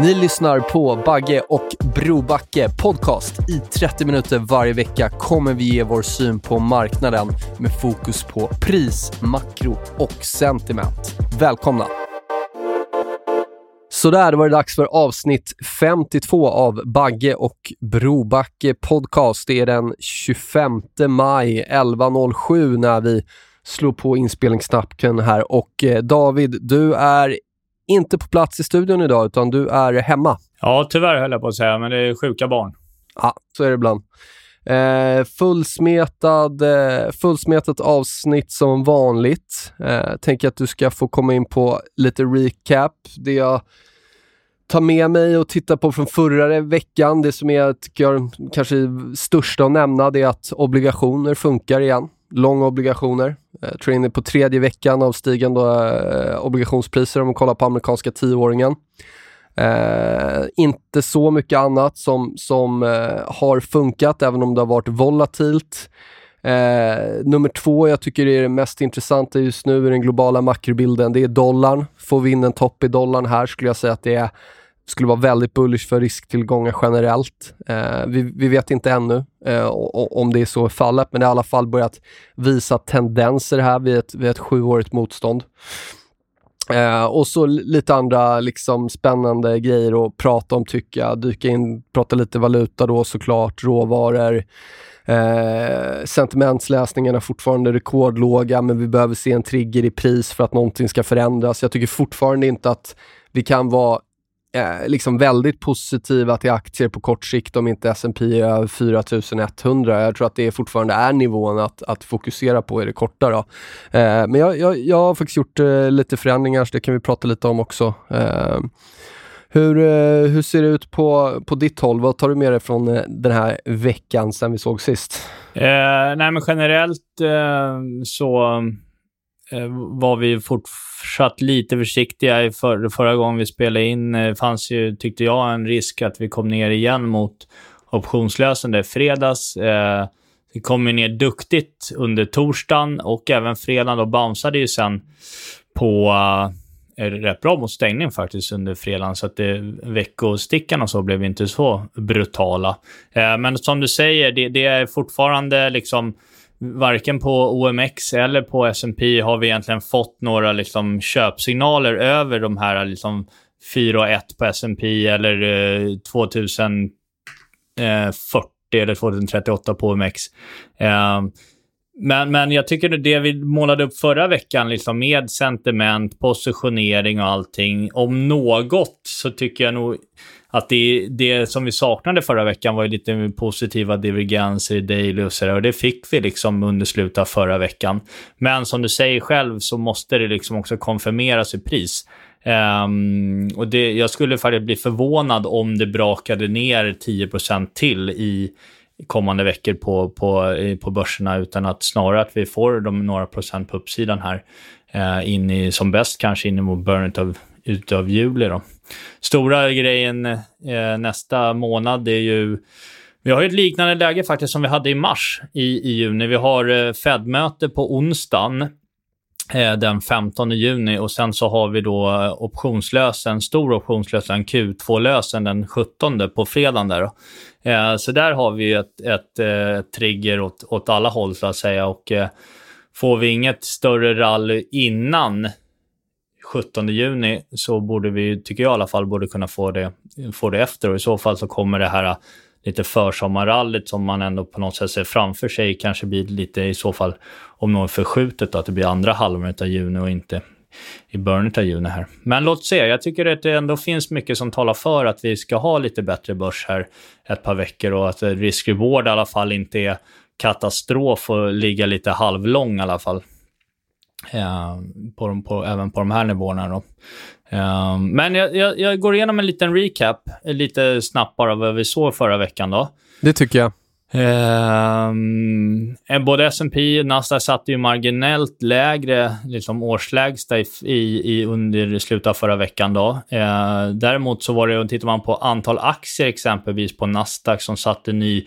Ni lyssnar på Bagge och Brobacke podcast. I 30 minuter varje vecka kommer vi ge vår syn på marknaden med fokus på pris, makro och sentiment. Välkomna! Så där var det dags för avsnitt 52 av Bagge och Brobacke podcast. Det är den 25 maj 11.07 när vi slår på inspelningsknappen här och eh, David, du är inte på plats i studion idag, utan du är hemma. Ja, tyvärr höll jag på att säga, men det är sjuka barn. Ja, så är det ibland. Eh, fullsmetad, eh, fullsmetat avsnitt som vanligt. Eh, tänker att du ska få komma in på lite recap. Det jag tar med mig och tittar på från förra veckan, det som är, tycker kanske största att nämna, det är att obligationer funkar igen långobligationer. Jag tror inne på tredje veckan av stigande eh, obligationspriser om man kollar på amerikanska tioåringen. Eh, inte så mycket annat som, som eh, har funkat, även om det har varit volatilt. Eh, nummer två jag tycker är det mest intressanta just nu i den globala makrobilden, det är dollarn. Får vi in en topp i dollarn här skulle jag säga att det är skulle vara väldigt bullish för risktillgångar generellt. Eh, vi, vi, vet inte ännu eh, om det är så i fallet, men det har i alla fall börjat visa tendenser här vid ett, vid ett sjuårigt motstånd. Eh, och så lite andra liksom spännande grejer att prata om tycker jag. Dyka in, prata lite valuta då såklart, råvaror. Eh, sentimentsläsningarna är fortfarande rekordlåga, men vi behöver se en trigger i pris för att någonting ska förändras. Jag tycker fortfarande inte att vi kan vara eh, liksom väldigt positiva till aktier på kort sikt om inte S&P är över 4100. Jag tror att det fortfarande är nivån att, att fokusera på i det korta. Då. Eh, men jag, jag, jag har faktiskt gjort eh, lite förändringar, så det kan vi prata lite om också. Eh, hur, eh, hur ser det ut på, på ditt håll? Vad tar du med dig från eh, den här veckan sen vi såg sist? Eh, nej, men generellt eh, så Eh, var vi fortsatt lite försiktiga. I för, förra gången vi spelade in eh, fanns ju, tyckte jag, en risk att vi kom ner igen mot optionslösande fredags. Eh, vi kom ju ner duktigt under torsdagen och även fredagen då bounceade ju sen på eh, rätt bra mot stängning faktiskt under fredagen, så att det, veckostickan och så blev inte så brutala. Eh, men som du säger, det, det är fortfarande liksom varken på OMX eller på S&P har vi egentligen fått några liksom, köpsignaler över de här liksom, 4 och 1 på S&P eller eh, 2040 eller 2038 på OMX. Eh, men, men jag tycker det vi målade upp förra veckan liksom med sentiment, positionering och allting, om något så tycker jag nog att det, det som vi saknade förra veckan var ju lite positiva divergenser i daily och sådär. Och det fick vi liksom under slutet av förra veckan. Men som du säger själv så måste det liksom också konfirmeras i pris. Um, och det, jag skulle faktiskt bli förvånad om det brakade ner 10% till i kommande veckor på, på, på börserna, utan att snarare att vi får de några procent på uppsidan här uh, in i, som bäst kanske in mot början av, utav juli. Då. Stora grejen eh, nästa månad är ju vi har ett liknande läge faktiskt som vi hade i mars i, i juni. Vi har eh, Fed-möte på onsdagen eh, den 15 juni och sen så har vi då eh, optionslösen, stor optionslösen, Q2-lösen den 17 på fredagen där. Eh, så där har vi ett, ett, ett eh, trigger åt, åt alla håll så att säga och eh, får vi inget större rally innan 17 juni så borde vi, tycker jag i alla fall, borde kunna få det, få det efter. Och i så fall så kommer det här äh, lite försommarrallyt som man ändå på något sätt ser framför sig kanske blir lite i så fall om något förskjutet då, att det blir andra halvan av juni och inte i början av juni här. Men låt se, jag tycker att det ändå finns mycket som talar för att vi ska ha lite bättre börs här ett par veckor och att risk-reward i alla fall inte är katastrof och ligga lite halvlång i alla fall. Eh, på, på, även på de här nivåerna. Då. Eh, men jag, jag, jag, går igenom en liten recap, lite snabbt bara vad vi såg förra veckan. Då. Det tycker jag. Eh, både S&P och Nasdaq satte ju marginellt lägre liksom årslägsta i, i, i under slutet av förra veckan. Då. Eh, däremot så var det, tittar man på antal aktier exempelvis på Nasdaq som satte ny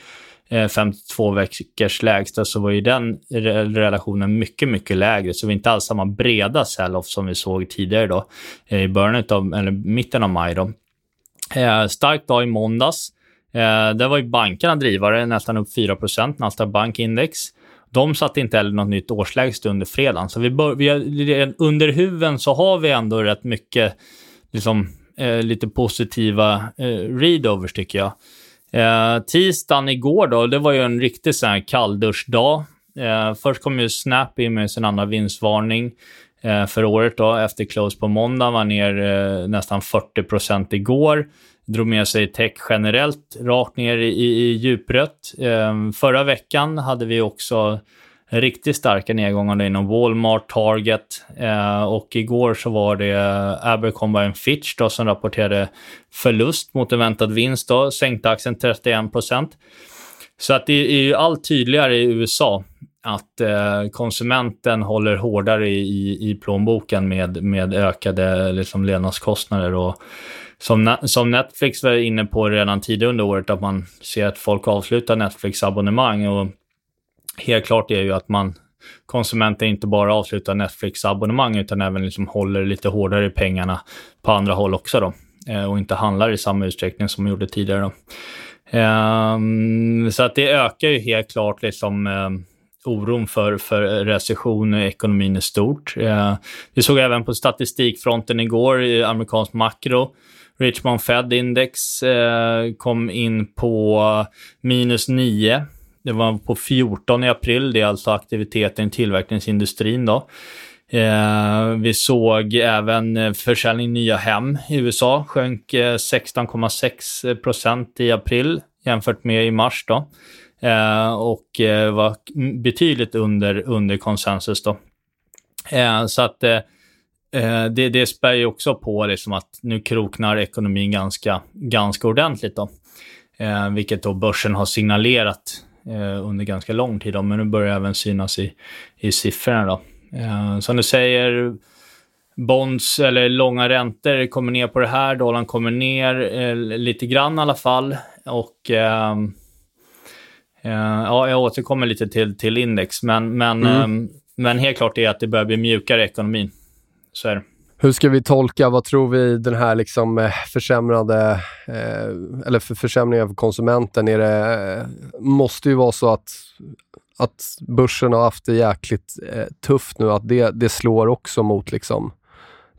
Eh, 52 veckors lägsta så var ju den relationen mycket, mycket lägre. Så vi inte alls samma breda sell-off som vi såg tidigare då, eh, i början av, eller mitten av maj. Då. Eh, stark dag i måndags. Eh, där var ju bankerna drivare, nästan upp 4 Nasdaq Bankindex. De satte inte heller något nytt årslägst under fredagen. Så vi, bör, vi under huven så har vi ändå rätt mycket liksom, eh, lite positiva eh, readovers tycker jag. Eh, tisdagen igår då, det var ju en riktig sån här kallduschdag. Eh, först kom ju Snap in med sin andra vinstvarning eh, för året då, efter close på måndag, var ner eh, nästan 40% igår. Drog med sig tech generellt rakt ner i, i, i djuprött. Eh, förra veckan hade vi också riktigt starka nedgångar inom Walmart, Target eh, och igår så var det eh, Abercrombie Fitch då, som rapporterade förlust mot en väntad vinst. Då, sänkte aktien 31% Så att det är ju allt tydligare i USA att eh, konsumenten håller hårdare i, i, i plånboken med, med ökade liksom, levnadskostnader. Och som, som Netflix var inne på redan tidigare under året, att man ser att folk avslutar Netflix-abonnemang. och helt klart är ju att man konsumenter inte bara avslutar Netflix-abonnemang utan även liksom håller lite hårdare i pengarna på andra håll också då. Eh, och inte handlar i samma utsträckning som man gjorde tidigare. Då. Um, så att det ökar ju helt klart liksom um, oron för, för recession i ekonomin i stort. Uh, vi såg även på statistikfronten igår i amerikansk makro. Richmond Fed Index uh, kom in på minus 9 det var på 14 i april, det är alltså aktiviteten i tillverkningsindustrin då. Eh, vi även eh, försäljning nya hem i USA sjönk eh, 16,6 procent i april jämfört med i mars då. Eh, och eh, var betydligt under, under konsensus då. Eh, så att det, det spär ju också på liksom att nu kroknar ekonomin ganska, ganska ordentligt då. vilket då börsen har signalerat eh, under ganska lång tid. Då, men nu börjar även synas i, i siffrorna. Då. Eh, som du säger, bonds eller långa räntor kommer ner på det här. Dollarn kommer ner eh, lite grann i alla fall. Och eh, ja, jag återkommer lite till, till index, men, men, mm. men helt klart är att det börjar bli mjukare i ekonomin. Så är det. Hur ska vi tolka, vad tror vi, den här liksom eh, försämrade, eh, eller för försämringen för konsumenten? Är det, eh, måste ju vara så att, att börsen har haft det jäkligt eh, tufft nu, att det, det slår också mot, liksom,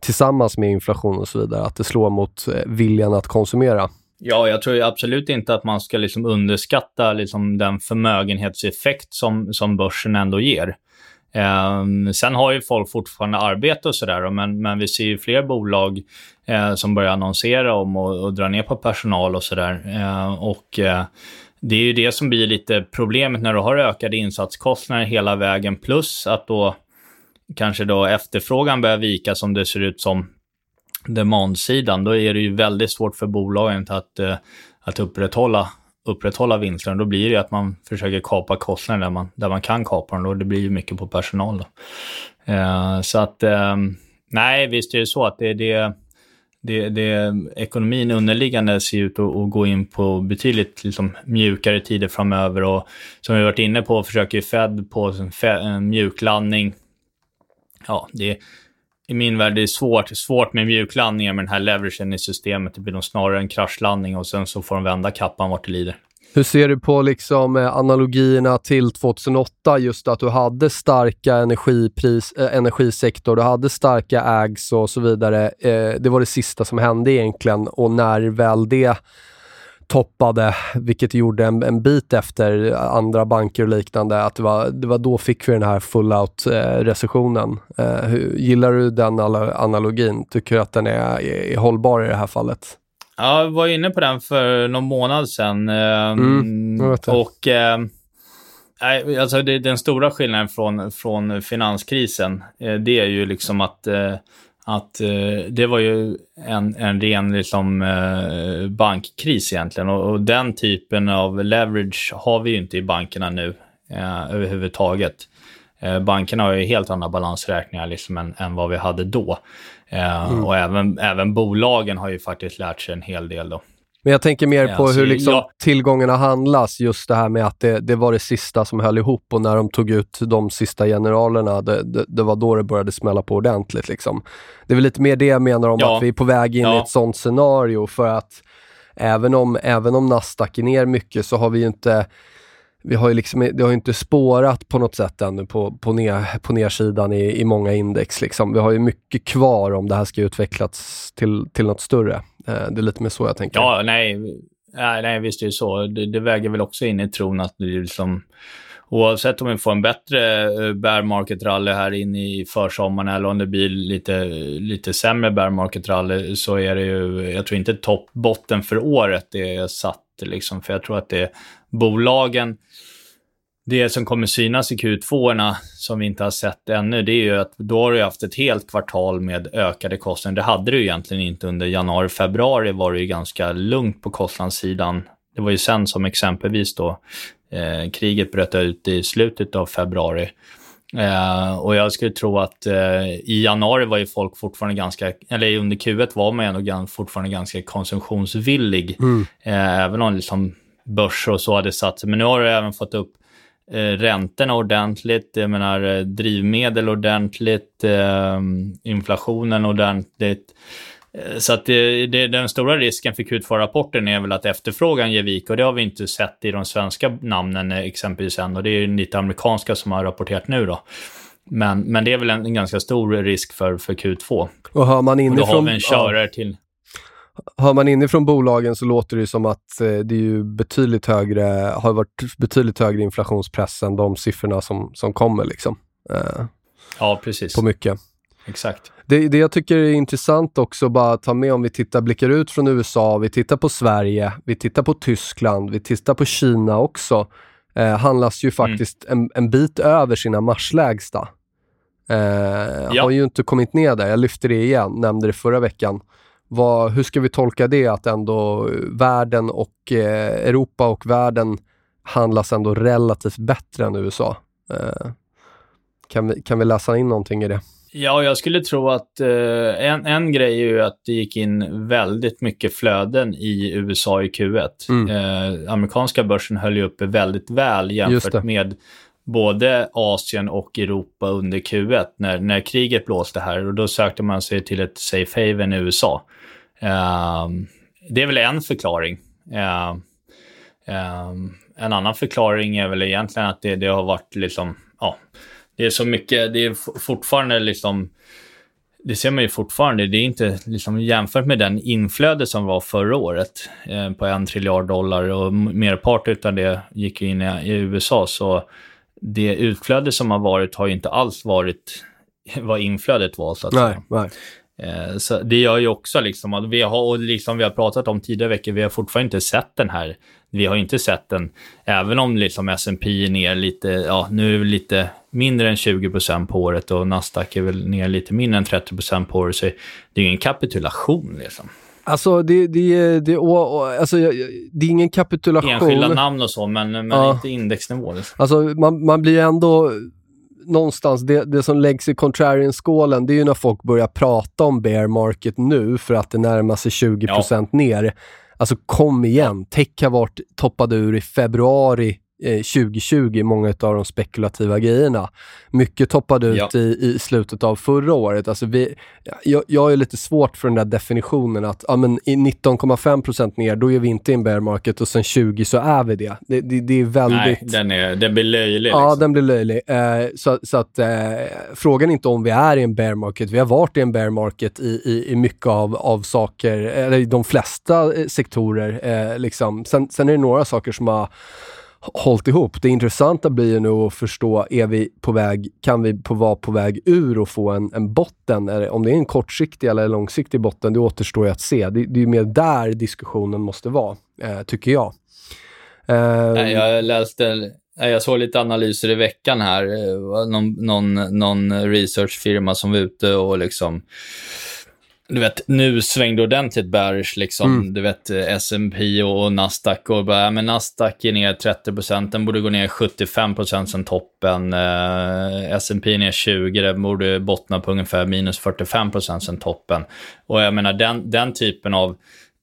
tillsammans med inflation och så vidare, att det slår mot eh, viljan att konsumera. Ja, jag tror absolut inte att man ska liksom underskatta liksom den förmögenhetseffekt som, som börsen ändå ger. Um, sen har ju folk fortfarande arbete och sådär, men, men vi ser ju fler bolag uh, som börjar annonsera om och, och dra ner på personal och sådär. Uh, och uh, det är ju det som blir lite problemet när du har ökade insatskostnader hela vägen, plus att då kanske då efterfrågan börjar vika som det ser ut som demandsidan. Då är det ju väldigt svårt för bolagen att, eh, att upprätthålla upprätthålla vinsterna, då blir det att man försöker kapa kostnader där man, där man kan kapa dem. och det blir ju mycket på personal. Då. Eh, så att, eh, nej, visst är det så att det, det, det, det ekonomin underliggande ser ut att, att, gå in på betydligt liksom, mjukare tider framöver. Och som vi varit inne på försöker Fed på en, en mjuklandning. Ja, det i min värld det är svårt, svårt med mjuklandningar med den här leveragen i systemet. Det blir nog snarare en kraschlandning och sen så får de vända kappan vart det lider. Hur ser du på liksom eh, analogierna till 2008, just att du hade starka energipris, eh, energisektor, du hade starka ägs och så vidare. Eh, det var det sista som hände egentligen och när väl det toppade, vilket gjorde en, en bit efter andra banker och liknande, att det var, det var då fick vi den här full-out-recessionen. Eh, eh, gillar du den analogin? Tycker du att den är, är, hållbar i det här fallet? Ja, jag var inne på den för någon månad sedan. Ehm, mm, och eh, alltså det, den stora skillnaden från, från finanskrisen, eh, det är ju liksom att eh, att eh, det var ju en, en ren liksom, eh, bankkris egentligen och, och, den typen av leverage har vi ju inte i bankerna nu eh, överhuvudtaget. Eh, bankerna har ju helt andra balansräkningar liksom än, än vad vi hade då. Eh, mm. Och även, även bolagen har ju faktiskt lärt sig en hel del då. Men jag tänker mer på hur liksom ja. tillgångarna handlas, just det här med att det, det, var det sista som höll ihop och när de tog ut de sista generalerna, det, det, det var då det började smälla på ordentligt. Liksom. Det är väl lite mer det jag menar om ja. att vi är på väg in ja. i ett sånt scenario för att även om, även om Nasdaq är ner mycket så har vi ju inte vi har ju liksom, det har inte spårat på något sätt ännu på, på, ner, på nersidan i, i många index. Liksom. Vi har ju mycket kvar om det här ska utvecklas till, till något större. Eh, det är lite mer så jag tänker. Ja, nej, nej, nej visst är det så. Det, det väger väl också in i tron att det är liksom, oavsett om vi får en bättre eh, bear market rally här in i försommaren eller om det blir lite, lite sämre bear market rally så är det ju, jag tror inte topp botten för året det är satt liksom, för jag tror att det är bolagen det som kommer synas i Q2 som vi inte har sett ännu, det är ju att då har du haft ett helt kvartal med ökade kostnader. Det hade du egentligen inte under januari, februari var det ju ganska lugnt på kostnadssidan. Det var ju sen som exempelvis då eh, kriget bröt ut i slutet av februari. Eh, och jag skulle tro att eh, i januari var ju folk fortfarande ganska, eller under Q1 var man ändå fortfarande ganska konsumtionsvillig. Mm. Eh, även om liksom börser och så hade satt sig. Men nu har du även fått upp eh, räntorna ordentligt, jag menar eh, drivmedel ordentligt, eh, inflationen ordentligt. Eh, så att det, det, den stora risken för Q2-rapporten är väl att efterfrågan ger vika och det har vi inte sett i de svenska namnen eh, exempelvis än och det är lite amerikanska som har rapporterat nu då. Men, men det är väl en, en ganska stor risk för, för Q2. Och hör man inifrån... Och då har vi en körare ja. till hör man inifrån bolagen så låter det som att eh, det är ju betydligt högre, har varit betydligt högre inflationspress än de siffrorna som, som kommer. Liksom. Eh, ja, precis. På mycket. Exakt. Det, det jag tycker är intressant också bara att ta med om vi tittar, blickar ut från USA, vi tittar på Sverige, vi tittar på Tyskland, vi tittar på Kina också. Eh, handlas ju mm. faktiskt mm. en, en bit över sina marslägsta. Eh, ja. Har ju inte kommit ner där, jag lyfter det igen, nämnde det förra veckan. Vad, hur ska vi tolka det att ändå världen och eh, Europa och världen handlas ändå relativt bättre än USA? Eh, kan, vi, kan vi läsa in någonting i det? Ja, jag skulle tro att eh, en, en grej är ju att det gick in väldigt mycket flöden i USA i Q1. Mm. Eh, amerikanska börsen höll ju uppe väldigt väl jämfört med både Asien och Europa under Q1 när, när kriget blåste här och då sökte man sig till ett safe haven i USA. Ehm, det är väl en förklaring. Ehm, ehm, en annan förklaring är väl egentligen att det, det har varit liksom, ja, det är så mycket, det är fortfarande liksom, det ser man ju fortfarande, det är inte liksom jämfört med den inflöde som var förra året eh, på en triljard dollar och merparten av det gick in i, i USA, så det utflöde som har varit har ju inte alls varit vad inflödet var. Så att nej, nej. Eh, så det gör ju också liksom att vi har, och liksom vi har pratat om tidigare veckor, vi har fortfarande inte sett den här. Vi har inte sett den, även om liksom S&P är ner lite, ja nu är det lite mindre än 20% på året och Nasdaq är väl ner lite mindre än 30% på året, så det är ingen kapitulation liksom. Alltså det, det, det, alltså, det är ingen kapitulation. Enskilda namn och så, men, men ja. inte indexnivå. Liksom. Alltså man, man blir ändå någonstans, det, det som läggs i contrarian-skålen, det är ju när folk börjar prata om bear market nu för att det närmar sig 20 ja. ner. Alltså kom igen, tech har varit toppad ur i februari 2020, många av de spekulativa grejerna. Mycket toppade ut Ja. i, i slutet av förra året. Alltså vi, jag, jag är lite svårt för den där definitionen att ja, men i 19,5% ner, då är vi inte i en bear market och sen 20 så är vi det. Det, det, det är väldigt... Nej, den, är, den blir löjlig. Ja, liksom. den blir löjlig. Eh, så så att, eh, frågan är inte om vi är i en bear market. Vi har varit i en bear market i, i, i mycket av, av saker, eller i de flesta eh, sektorer. Eh, liksom. sen, sen är det några saker som har hållit ihop. Det intressanta blir ju nu att förstå, är vi på väg, kan vi på, vara på väg ur och få en, en botten? Det, om det är en kortsiktig eller långsiktig botten, det återstår ju att se. Det, det är mer där diskussionen måste vara, eh, tycker jag. Eh, jag läste, jag såg lite analyser i veckan här. Eh, någon, någon, någon researchfirma som var ute och liksom, du vet, nu svängde ordentligt bearish liksom. Mm. Du vet, eh, S&P och Nasdaq och bara, ja, men Nasdaq är ner 30% den borde gå ner 75% sen toppen. Eh, S&P är ner 20, den borde bottna på ungefär minus 45% sen toppen. Och jag menar, den, den typen av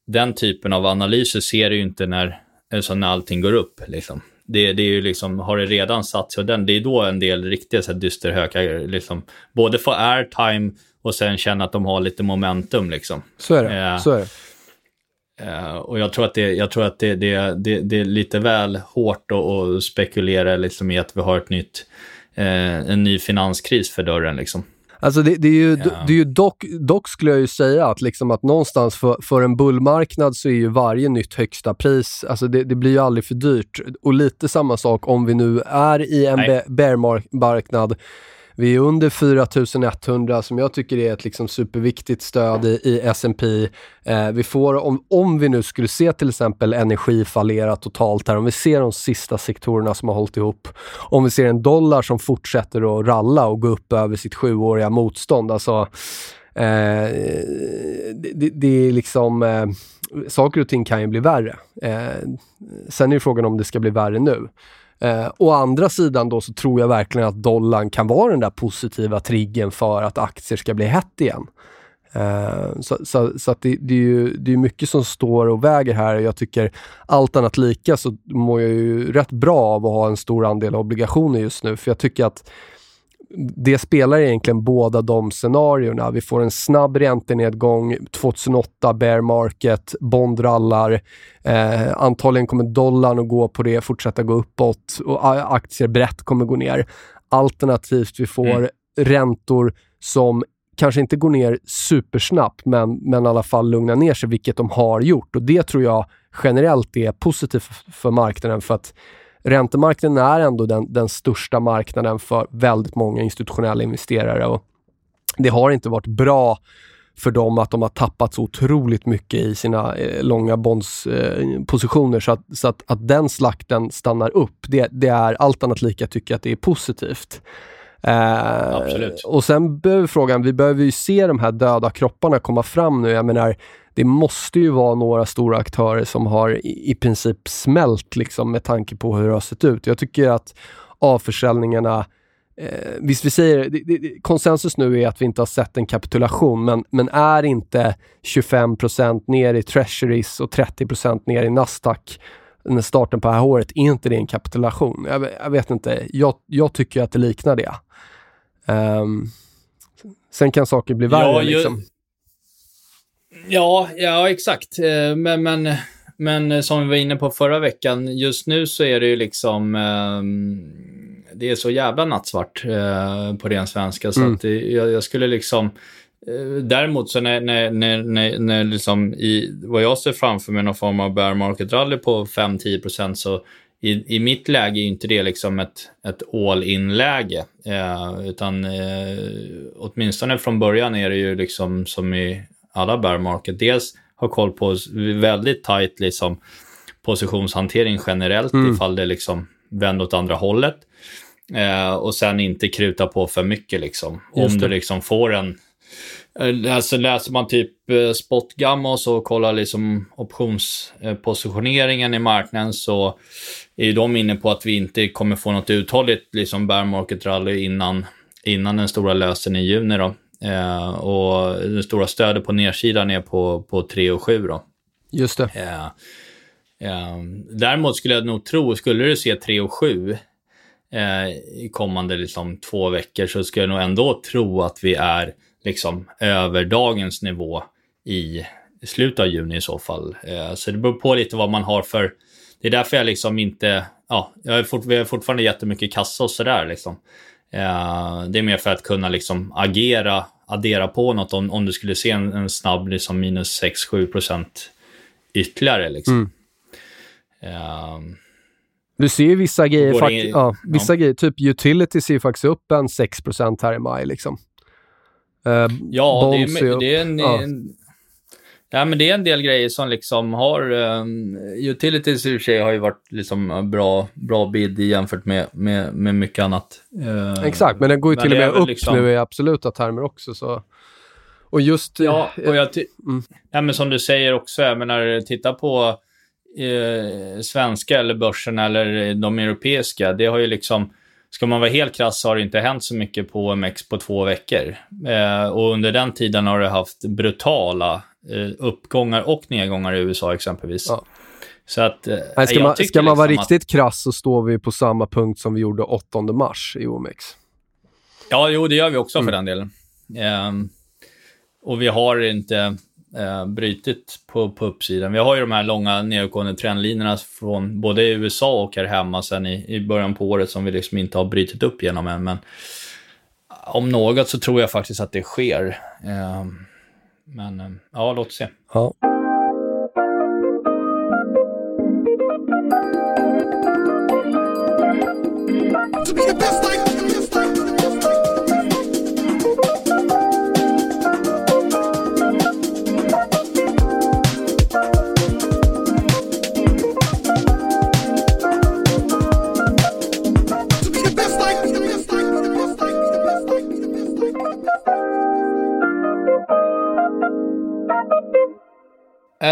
den typen av analyser ser du ju inte när, alltså när allting går upp. Liksom. Det, det är ju liksom, har det redan satt sig, och den, det är då en del riktiga så här, dysterhökar, liksom, både få airtime och sen känna att de har lite momentum. Liksom. så är det. Ja. Så är det. Eh, och jag tror att det, jag tror att det, det, det, det är lite väl hårt att, spekulera liksom, i att vi har ett nytt, eh, en ny finanskris för dörren. Liksom. Alltså det, det är ju, Ja. det är ju dock, dock skulle jag ju säga att, liksom att någonstans för, för en bullmarknad så är ju varje nytt högsta pris, alltså det, det blir ju aldrig för dyrt. Och lite samma sak om vi nu är i en bear-marknad. Vi är under 4100 som jag tycker är ett liksom superviktigt stöd i, i S&P. Eh, vi får, om, om vi nu skulle se till exempel energi fallera totalt här, om vi ser de sista sektorerna som har hållit ihop, om vi ser en dollar som fortsätter att ralla och gå upp över sitt sjuåriga motstånd, alltså eh, det, det, det är liksom, eh, saker och ting kan ju bli värre. Eh, sen är ju frågan om det ska bli värre nu. Eh, å andra sidan då så tror jag verkligen att dollarn kan vara den där positiva triggen för att aktier ska bli hett igen. Eh, så så, så att det, det är ju det är mycket som står och väger här jag tycker allt annat lika så mår jag ju rätt bra av att ha en stor andel obligationer just nu för jag tycker att det spelar egentligen båda de scenarierna. Vi får en snabb räntenedgång, 2008 bear market, bondrallar. Eh, antagligen kommer dollarn att gå på det, fortsätta gå uppåt och aktier brett kommer gå ner. Alternativt vi får Mm. räntor som kanske inte går ner supersnabbt, men, men i alla fall lugnar ner sig, vilket de har gjort. Och det tror jag generellt är positivt för marknaden, för att räntemarknaden är ändå den, den största marknaden för väldigt många institutionella investerare. Och det har inte varit bra för dem att de har tappat så otroligt mycket i sina eh, långa bondspositioner. Eh, så att, så att, att den slakten stannar upp, det, det är allt annat lika tycker jag att det är positivt. Eh, Absolut. Och sen behöver frågan, vi behöver ju se de här döda kropparna komma fram nu. Jag menar, det måste ju vara några stora aktörer som har i, i princip smält liksom, med tanke på hur det har sett ut. Jag tycker att avförsäljningarna Eh, visst, vi säger, det, det, konsensus nu är att vi inte har sett en kapitulation, men, men är inte 25% ner i treasuries och 30% ner i Nasdaq när starten på det här året, är inte det en kapitulation? Jag, jag vet inte. Jag, jag tycker att det liknar det. Ehm, sen kan saker bli värre. Ja, ju- liksom. Ja, ja exakt. Eh, Men, men, men eh, som vi var inne på förra veckan, just nu så är det ju liksom... ehm, Det är så jävla nattsvart eh, på ren svenska, så Mm. att det, jag, jag skulle liksom... Däremot så när, när, när, när, när liksom i vad jag ser framför mig någon form av bear market rally på 5-10% så i, i mitt läge är ju inte det liksom ett, ett all-in-läge. Eh, utan eh, åtminstone från början är det ju liksom som i alla bear market. Dels ha koll på väldigt tight liksom, positionshantering generellt Mm. ifall det liksom vänder åt andra hållet. Eh, och sen inte kruta på för mycket liksom. Om du liksom får en Alltså läser man typ eh, spotgamma och så och kollar liksom optionspositioneringen i marknaden så är de inne på att vi inte kommer få något uthålligt liksom bear market rally innan, innan den stora lösen i juni då. Eh, och det stora stödet på nedsidan är på, på 3 och 7 då. Just det. Eh, Um, däremot skulle jag nog tro, skulle du se 3 och 7 eh, i kommande liksom, två veckor så skulle jag nog ändå tro att vi är liksom över dagens nivå i slutet av juni i så fall. Eh, så det beror på lite vad man har för... Det är därför jag liksom inte... Ja, jag har fort, vi har fortfarande jättemycket kassa och sådär liksom. Eh, det är mer för att kunna liksom agera, addera på något om, om du skulle se en, en snabb liksom minus 6-7 procent ytterligare liksom. Mm. Eh, Du ser ju vissa grejer, in- ja, vissa ja. grejer, typ utility ser ju faktiskt upp en 6% här i maj liksom. Eh, Ja, det är det är en... Ja. en Ja, men det är en del grejer som liksom har... Um, utilities i och för sig har ju varit liksom bra, bra bid jämfört med, med, med mycket annat. Eh, Exakt, men den går ju till och med upp liksom- nu i absoluta termer också. Så. Och just... Ja, eh, och jag Mm. ja, men som du säger också, jag menar, titta på eh, svenska eller börsen eller de europeiska. Det har ju liksom, ska man vara helt krass så har det inte hänt så mycket på OMX på två veckor. Eh, och under den tiden har det haft brutala eh, uppgångar och nedgångar i USA exempelvis. Ja. Så att, eh, Nej, ska, man, ska man vara liksom att- riktigt krass så står vi på samma punkt som vi gjorde 8 mars i OMX. Ja, jo, det gör vi också Mm. för den delen. Ehm, och vi har inte eh, brytit på, på uppsidan. Vi har ju de här långa nedåtgående trendlinjerna från både USA och här hemma sen i, i början på året som vi liksom inte har brytit upp genom än. Men om något så tror jag faktiskt att det sker. Eh, men eh, ja, låt oss se. Ja.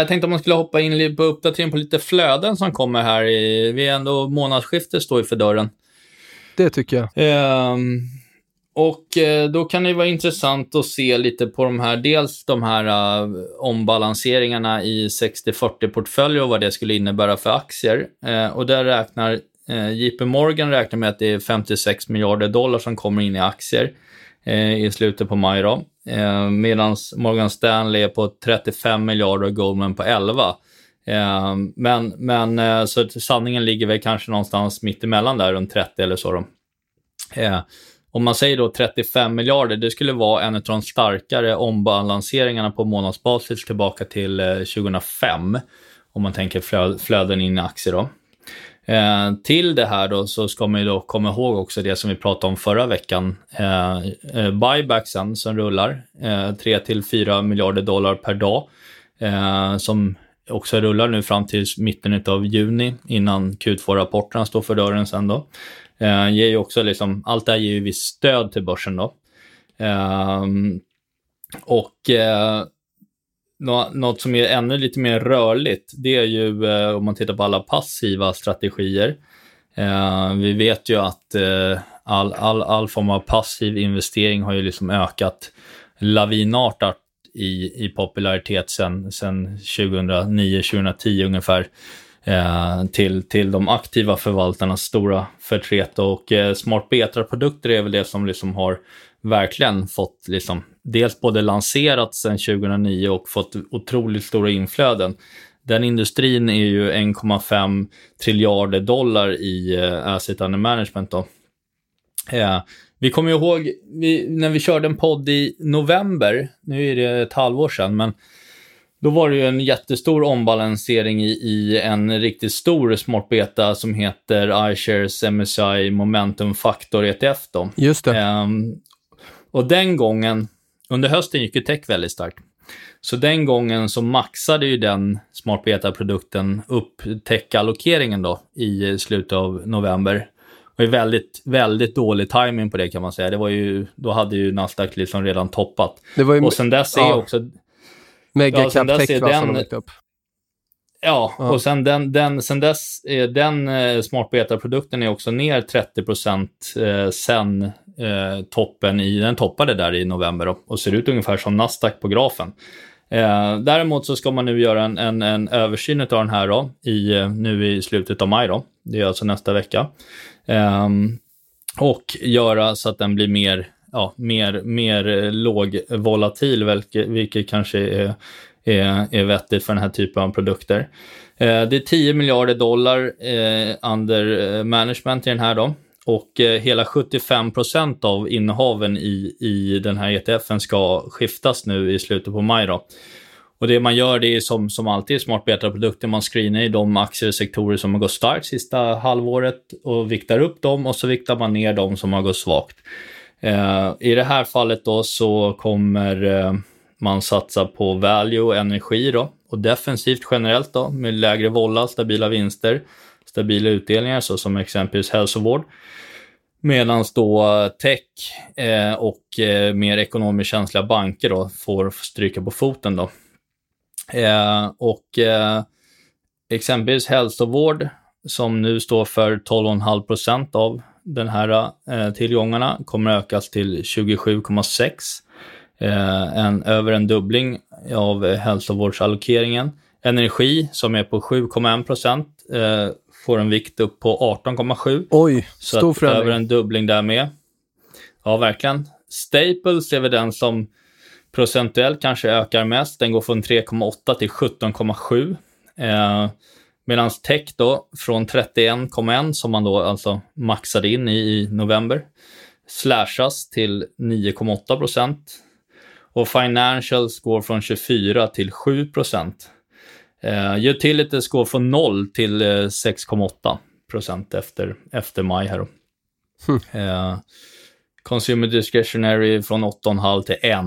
Jag tänkte om man skulle hoppa in på uppdatering på lite flöden som kommer här. I, vi är ändå månadsskiftet står ju för dörren. Det tycker jag. Ehm, och eh, då kan det vara intressant att se lite på de här, dels de här eh, ombalanseringarna i 60-40-portföljer och vad det skulle innebära för aktier. Eh, och där räknar eh, JP Morgan räknar med att det är 56 miljarder dollar som kommer in i aktier eh, i slutet på maj. Då. Eh, Medan Morgan Stanley är på 35 miljarder och Goldman på 11. Eh, men men eh, så sanningen ligger väl kanske någonstans mitt emellan där, runt 30 eller så. Då. Eh, om man säger då 35 miljarder, det skulle vara en av de starkare ombalanseringarna på månadsbasis tillbaka till eh, 2005. Om man tänker flö flöden in i aktier då. Eh, till det här då så ska man ju då komma ihåg också det som vi pratade om förra veckan. Eh, eh buybacksen som rullar, eh, 3-4 miljarder dollar per dag. Eh, som också rullar nu fram till mitten av juni innan Q2-rapporterna står för dörren sen då. Eh, ger ju också liksom, allt det här ger ju visst stöd till börsen då. Eh, och eh, nå- något som är ännu lite mer rörligt, det är ju eh, om man tittar på alla passiva strategier. Eh, vi vet ju att eh, all, all, all form av passiv investering har ju liksom ökat lavinartat i, i popularitet sen, sen 2009-2010 ungefär. Eh, till, till de aktiva förvaltarnas stora förtret. Och eh, smart beta-produkter är väl det som liksom har verkligen fått liksom, dels både lanserat sedan 2009 och fått otroligt stora inflöden. Den industrin är ju 1,5 triljarder dollar i eh, asset under management. Då. Eh, vi kommer ihåg vi, när vi körde en podd i november, nu är det ett halvår sedan, men då var det ju en jättestor ombalansering i, i en riktigt stor smart beta som heter iShares MSI Momentum Factor ETF. Då. Just det. Ehm, och den gången, under hösten gick ju tech väldigt starkt. Så den gången så maxade ju den smart beta-produkten upp tech-allokeringen då i slutet av november. Det var väldigt, väldigt dålig timing på det kan man säga. Det var ju, då hade ju Nasdaq liksom redan toppat. Det var ju Och sen dess är ja. också mega ja, tech är va, som den- upp. Ja, Ja. och sen, den, den, sen dess är den eh, smart beta-produkten är också ner 30 eh, sen eh, toppen i, den toppade där i november då, och ser ut ungefär som Nasdaq på grafen. Eh, däremot så ska man nu göra en, en, en översyn av den här då, i, nu i slutet av maj. Då. Det är alltså nästa vecka. Eh, och göra så att den blir mer, ja, mer, mer lågvolatil, vilket, vilket kanske är, är, är vettigt för den här typen av produkter. Eh, det är 10 miljarder dollar eh, under eh, management i den här då. Och eh, hela 75 procent av innehaven i, i den här ETFen ska skiftas nu i slutet på maj. Då. Och det man gör det är som, som alltid i smart beta-produkter, man screenar i de aktier och sektorer som har gått starkt sista halvåret och viktar upp dem och så viktar man ner de som har gått svagt. Eh, I det här fallet då så kommer eh, man satsa på value och energi då och defensivt generellt då med lägre volla, stabila vinster, stabila utdelningar så som exempelvis hälsovård. Medan då tech eh, och eh, mer ekonomiskt känsliga banker då får stryka på foten då. Eh, och exempelvis hälsovård som nu står för 12,5 procent av den här tillgångarna kommer ökas till 27,6. En, över en dubbling av hälsovårdsallokeringen. Energi som är på 7,1 procent får en vikt upp på 18,7. Oj, Så stor förändring. över en dubbling där med. Ja, verkligen. Staples är väl den som procentuellt kanske ökar mest. Den går från 3,8 till 17,7. Eh, Medan tech då, från 31,1 som man då alltså maxade in i, i november, slashas till 9,8 procent. Och financials går från 24 till 7 procent. Eh, utilities går från 0 till eh, 6,8 procent efter, efter maj här då. Eh, consumer discretionary från 8,5 till 1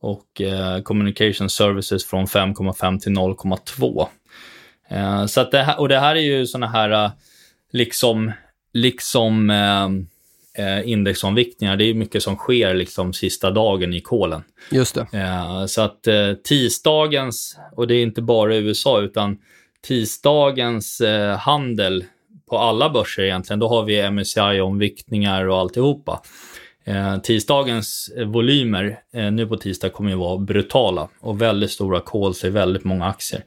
och eh, communication services från 5,5 till 0,2. Eh, så att det här, och det här är ju såna här eh, liksom, liksom eh, indexomviktningar. Det är mycket som sker liksom sista dagen i kolen. Just det. Eh, så att eh, tisdagens, och det är inte bara i USA, utan tisdagens eh, handel på alla börser egentligen, då har vi MSCI-omviktningar och alltihopa. Eh, tisdagens eh, volymer eh, nu på tisdag kommer ju vara brutala och väldigt stora calls i väldigt många aktier.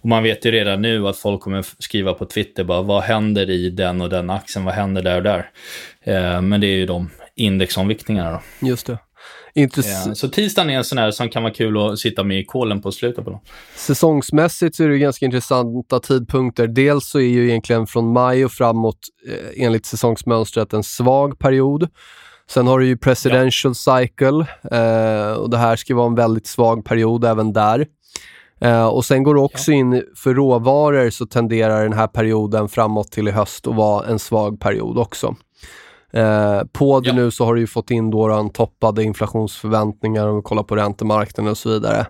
Och man vet ju redan nu att folk kommer skriva på Twitter bara vad händer i den och den aktien, vad händer där och där. Eh, men det är ju de indexomviktningarna då. Just det. Intress- Ja, så tisdagen är en sån här som kan vara kul att sitta med i kolen på slutet på. Då. Säsongsmässigt så är det ganska intressanta tidpunkter. Dels så är ju egentligen från maj och framåt eh, enligt säsongsmönstret en svag period. Sen har du ju presidential cycle eh, och det här ska vara en väldigt svag period även där. Eh, och sen går du också in för råvaror så tenderar den här perioden framåt till i höst att vara en svag period också. Eh, på det Ja. nu så har du ju fått in då en toppade inflationsförväntningar om vi kollar på räntemarknaden och så vidare.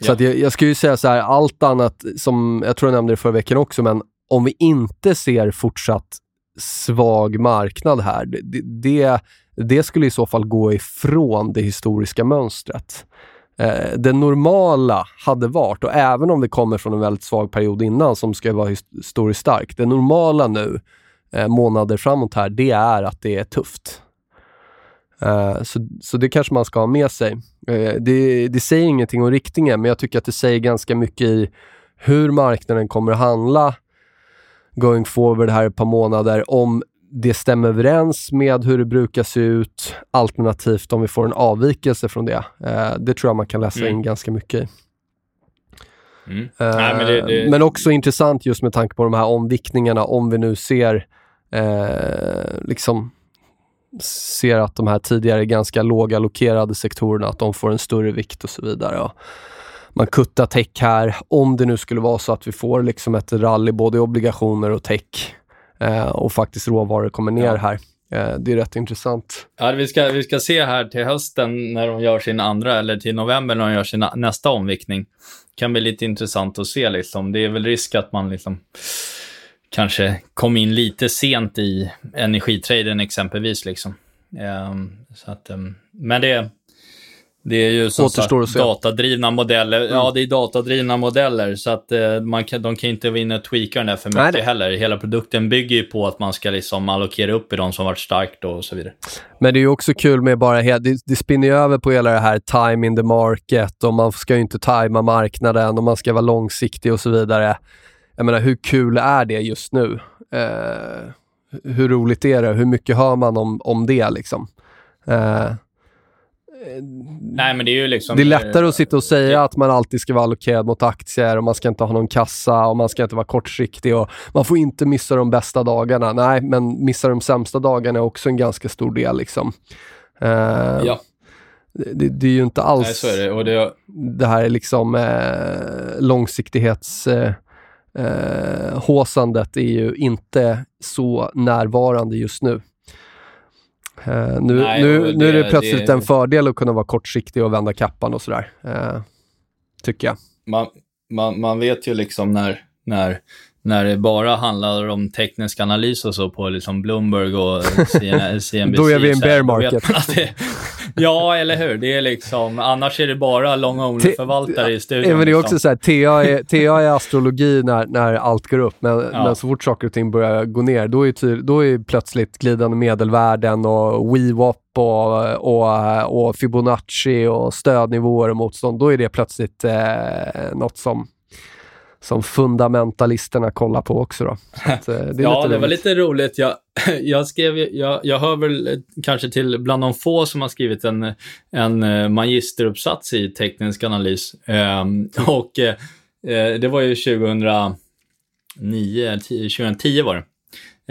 Så Ja. jag, jag skulle ju säga så här, allt annat som, jag tror jag nämnde det förra veckan också, men om vi inte ser fortsatt svag marknad här, det, det- det, skulle i så fall gå ifrån det historiska mönstret. Eh, det normala hade varit, och även om det kommer från en väldigt svag period innan som ska vara historiskt stark, det normala nu eh, månader framåt här, det är att det är tufft. Eh, så, så det kanske man ska ha med sig. Eh, det, det säger ingenting om riktningen, men jag tycker att det säger ganska mycket i hur marknaden kommer att handla going forward här ett par månader, om det stämmer överens med hur det brukar se ut, alternativt om vi får en avvikelse från det. Eh, det tror jag man kan läsa Mm. in ganska mycket i. Mm. Eh, Nej, men det- det- men också intressant just med tanke på de här omviktningarna, om vi nu ser eh, liksom ser att de här tidigare ganska låga allokerade sektorerna, att de får en större vikt och så vidare. Ja. Man kuttar tech här, om det nu skulle vara så att vi får liksom ett rally både i obligationer och tech och faktiskt råvaror kommer ner här. Eh, det är rätt intressant. Ja, vi, ska, vi ska se här till hösten när de gör sin andra, eller till november när de gör sin nästa omviktning. kan bli lite intressant att se. Liksom. Det är väl risk att man liksom kanske kom in lite sent i energitraden exempelvis. Liksom. Ehm, så att, ehm, men det, Det är ju som sagt. Mm. datadrivna modeller. Ja, det är datadrivna modeller, så att eh, man kan, de kan inte vara inne och tweaka den där för mycket Nej, heller. Hela produkten bygger ju på att man ska liksom allokera upp i de som varit starkt och så vidare. Men det är ju också kul med bara, det, det spinner ju över på hela det här time in the market och man ska ju inte tajma marknaden och man ska vara långsiktig och så vidare. Jag menar, hur kul är det just nu? Eh, hur roligt är det? Hur mycket hör man om, om det liksom? Eh, Nej, men det är ju liksom... det är lättare att sitta och säga att man alltid ska vara allokerad mot aktier och man ska inte ha någon kassa och man ska inte vara kortsiktig och man får inte missa de bästa dagarna. Nej, men missa de sämsta dagarna är också en ganska stor del liksom. Eh, Ja, det, det är ju inte alls nej, så är det. Och det det här liksom eh, långsiktighets... Eh, eh, håsandet är ju inte så närvarande just nu. Eh, nu, Nej, nu, och nu är det det- plötsligt det- en fördel att kunna vara kortsiktig och vända kappan och sådär. Eh, tycker jag. man, man, man vet ju liksom när, när, när det bara handlar om teknisk analys och så på liksom Bloomberg och CN, CNBC. Då är vi en bear market. Det, ja, eller hur? Det är liksom, annars är det bara long only-förvaltare i studion. Ja, men det är liksom. också så här, TA är, TA är astrologi när, när allt går upp, men, Ja. men så fort saker och ting börjar gå ner, då är, ty, då är plötsligt glidande medelvärden och WeWap och, och, och Fibonacci och stödnivåer och motstånd, då är det plötsligt eh, något som, som fundamentalisterna kollar på också. Då. Att, eh, det ja, det var lite roligt. Jag, jag, skrev, jag, jag hör väl eh, kanske till bland de få som har skrivit en, en eh, magisteruppsats i teknisk analys. Ehm, och eh, det var ju 2009, 10, 2010 var det.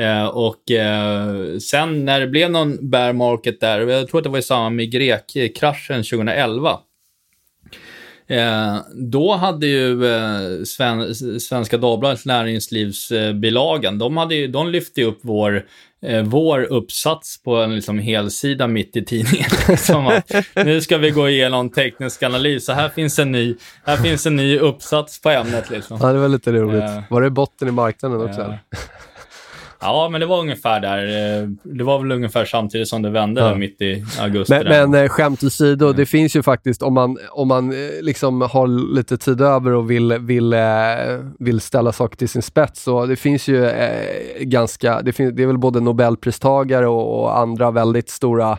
Eh, och eh, sen när det blev någon bear market där, jag tror att det var i samband med grekkraschen 2011, Eh, då hade ju eh, Sven, Svenska Dagbladets näringslivsbilagan, de, hade ju, de lyfte ju upp vår, eh, vår uppsats på en liksom helsida mitt i tidningen. Som att, nu ska vi gå igenom teknisk analys, så här finns en ny, här finns en ny uppsats på ämnet. Liksom. Ja, det var lite roligt. Eh, var det botten i marknaden också? Ja. men det var ungefär där. eh, Det var väl ungefär samtidigt som det vände Ja. mitt i augusti. Men, där. men eh, skämt åsido, Mm. det finns ju faktiskt, om man, om man eh, liksom har lite tid över och vill, vill, vill ställa saker till sin spets, så det finns ju eh, ganska, det, finns, det är väl både Nobelpristagare och, och andra väldigt stora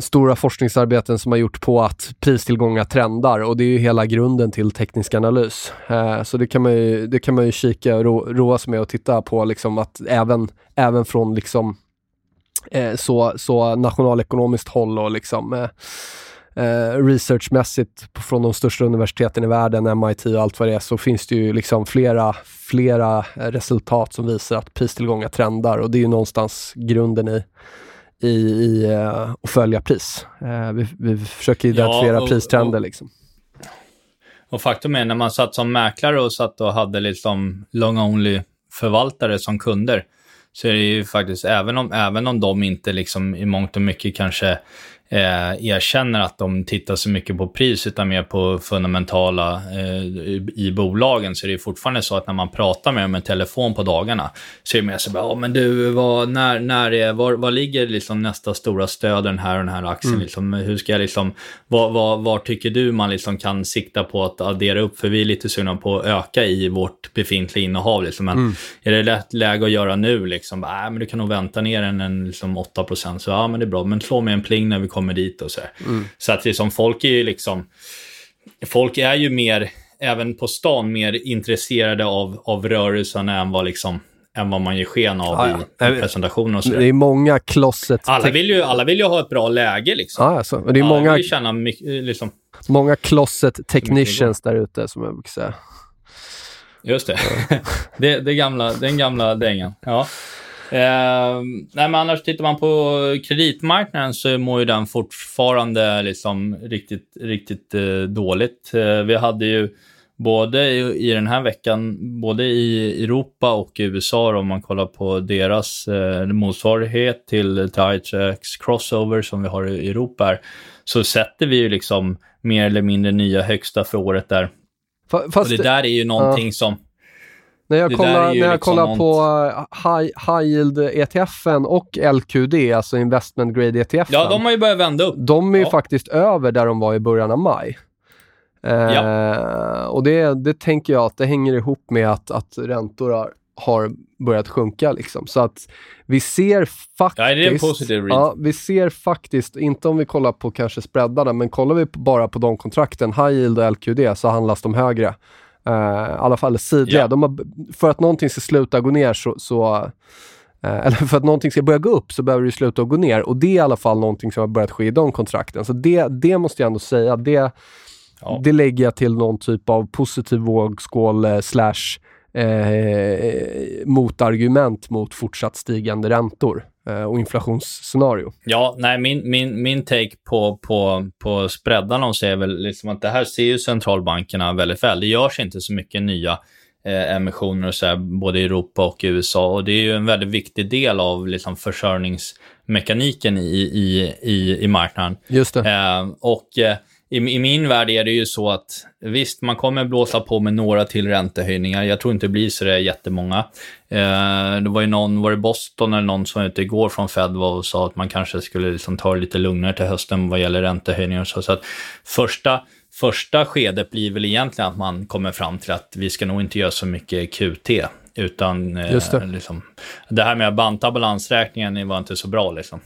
stora forskningsarbeten som har gjort på att pristillgångar trendar och det är ju hela grunden till teknisk analys. Eh, så det kan man ju, det kan man ju kika och ro, roa sig med och titta på liksom att även, även från liksom eh, så, så nationalekonomiskt håll och liksom eh, eh, researchmässigt från de största universiteten i världen, MIT och allt vad det är, så finns det ju liksom flera, flera resultat som visar att pristillgångar trendar och det är ju någonstans grunden i i, i eh, att följa pris. Eh, vi, vi försöker identifiera och- pristrender och- liksom. Och faktum är, när man satt som mäklare och satt och hade liksom long only förvaltare som kunder, så är det ju faktiskt, även om, även om de inte liksom i mångt och mycket kanske eh, erkänner att de tittar så mycket på pris, utan mer på fundamentala eh, i, bolagen, så är det ju fortfarande så att när man pratar med dem i telefon på dagarna, så är det mer så bara, ja men du, vad, när, när är, var, var ligger liksom nästa stora stöd, den här och den här aktien, liksom, hur ska jag liksom, vad, vad, var tycker du man liksom kan sikta på att addera upp, för vi är lite sugna på att öka i vårt befintliga innehav, liksom. men är det lätt läge att göra nu, liksom, äh, men du kan nog vänta ner en, en liksom 8%, så ja men det är bra, men slå med en pling när vi kommer dit och så här. Så att liksom, folk är ju liksom, folk är ju mer, även på stan, mer intresserade av, av rörelserna än vad liksom än vad man ger sken av Ja, ja. i, presentationen och så Det är många closet... Alla vill, ju, alla vill ju ha ett bra läge liksom. Ja, alltså. Det är Alla många, vill känna mycket, liksom, många closet technicians där ute som jag brukar säga. just det. det, det gamla, den gamla dängan. Ja. Eh, nej, men annars tittar man på kreditmarknaden så mår ju den fortfarande liksom riktigt, riktigt eh, dåligt. Eh, vi hade ju både i, i den här veckan, både i Europa och i USA, om man kollar på deras eh, motsvarighet till TITX Crossover som vi har i Europa, här, så sätter vi ju liksom mer eller mindre nya högsta för året där. Fa- Och Fast, det där är ju någonting som... När jag Det kollar, är ju när jag liksom kollar på uh, high, high Yield ETFen och LQD, alltså Investment Grade ETFen. Ja, de har ju börjat vända upp. De är ju Ja. faktiskt över där de var i början av maj. Eh, Och det, det tänker jag att det hänger ihop med att, att räntor har, har börjat sjunka. Liksom. Så att vi ser faktiskt... Ja, det är en positiv read. Ja, vi ser faktiskt, inte om vi kollar på kanske spreadarna, men kollar vi bara på de kontrakten, High Yield och LQD, så handlas de högre. Eh, I alla fall sidliga. De har, för att någonting ska sluta gå ner så, så eh, eller för att någonting ska börja gå upp så behöver det sluta gå ner. Och det är i alla fall någonting som har börjat ske i de kontrakten. Så det, det måste jag ändå säga, det, Ja. det lägger jag till någon typ av positiv vågskål eh, slash eh, motargument mot fortsatt stigande räntor och inflationsscenario. Ja, nej, min, min, min take på, på, på spreadarna är väl liksom att det här ser ju centralbankerna väldigt väl. Det görs inte så mycket nya eh, emissioner och så här, både i Europa och i USA. Och det är ju en väldigt viktig del av liksom, försörjningsmekaniken i, i, i, i marknaden. Just det. Eh, och eh, i, i min värld är det ju så att visst, man kommer blåsa på med några till räntehöjningar. Jag tror inte det blir så det är jättemånga. Eh, det var ju någon, var det Boston eller någon som var ute igår från Fed var och sa att man kanske skulle liksom ta det lite lugnare till hösten vad gäller räntehöjningar och så. Så att första, första skedet blir väl egentligen att man kommer fram till att vi ska nog inte göra så mycket QT. Utan eh, Just det. Liksom, det här med att banta balansräkningen var inte så bra. Liksom.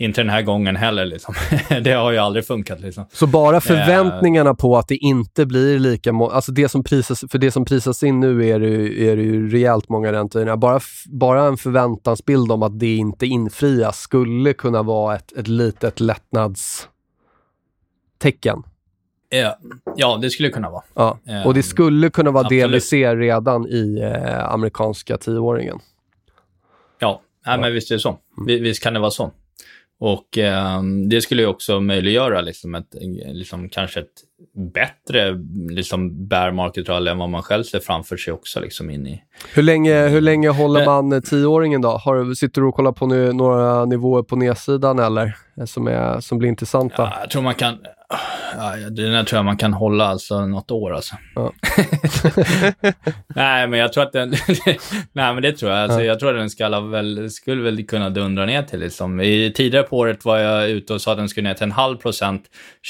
Inte den här gången heller. Liksom. det har ju aldrig funkat. Liksom. Så bara förväntningarna på att det inte blir lika må- alltså det som prisas, för det som prisas in nu är det, är det ju rejält många räntehöjningar. Bara, bara en förväntansbild om att det inte infrias skulle kunna vara ett, ett litet lättnadstecken. Ja, ja, det skulle kunna vara. Ja. Och det skulle kunna vara det vi absolut. ser redan i eh, amerikanska tioåringen. Ja, nej, men visst är det så. Vi- Visst kan det vara så. Och eh, det skulle ju också möjliggöra liksom ett, liksom kanske ett bättre liksom bear market rally än vad man själv ser framför sig också liksom in i. Hur länge, hur länge håller Eh. man tioåringen då? Har, sitter du och kollar på nu, några nivåer på nedsidan eller? Eh, Som, är, som blir intressanta? Ja, jag tror man kan, ja, den här tror jag man kan hålla alltså något år alltså. Ja. nej, men jag tror att den, nej men det tror jag. Alltså, Jag tror att den ska väl, skulle väl kunna dundra ner till liksom. I, tidigare på året var jag ute och sa att den skulle ner till en halv procent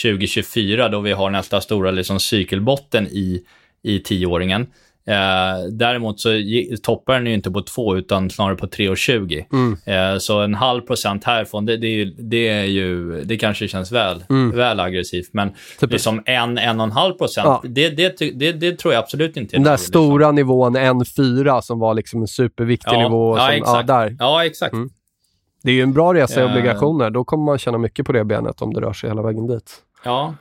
2024 då vi har nästa stora liksom, cykelbotten i, i tioåringen. Eh, däremot så toppar den ju inte på 2 utan snarare på 3,20. Mm. Eh, så en halv procent härifrån, det, det, är ju, det är ju, det kanske känns väl, väl aggressivt. Men Mm. Typ- liksom en, en och en halv procent, Ja. det, det, det, tror jag absolut inte Den där dåligt, stora nivån N4 som var liksom en superviktig Ja, nivå. ja, som, exakt. där. Ja, exakt. Mm. Det är ju en bra resa i Eh. obligationer. Då kommer man tjäna mycket på det benet om det rör sig hela vägen dit. Ja.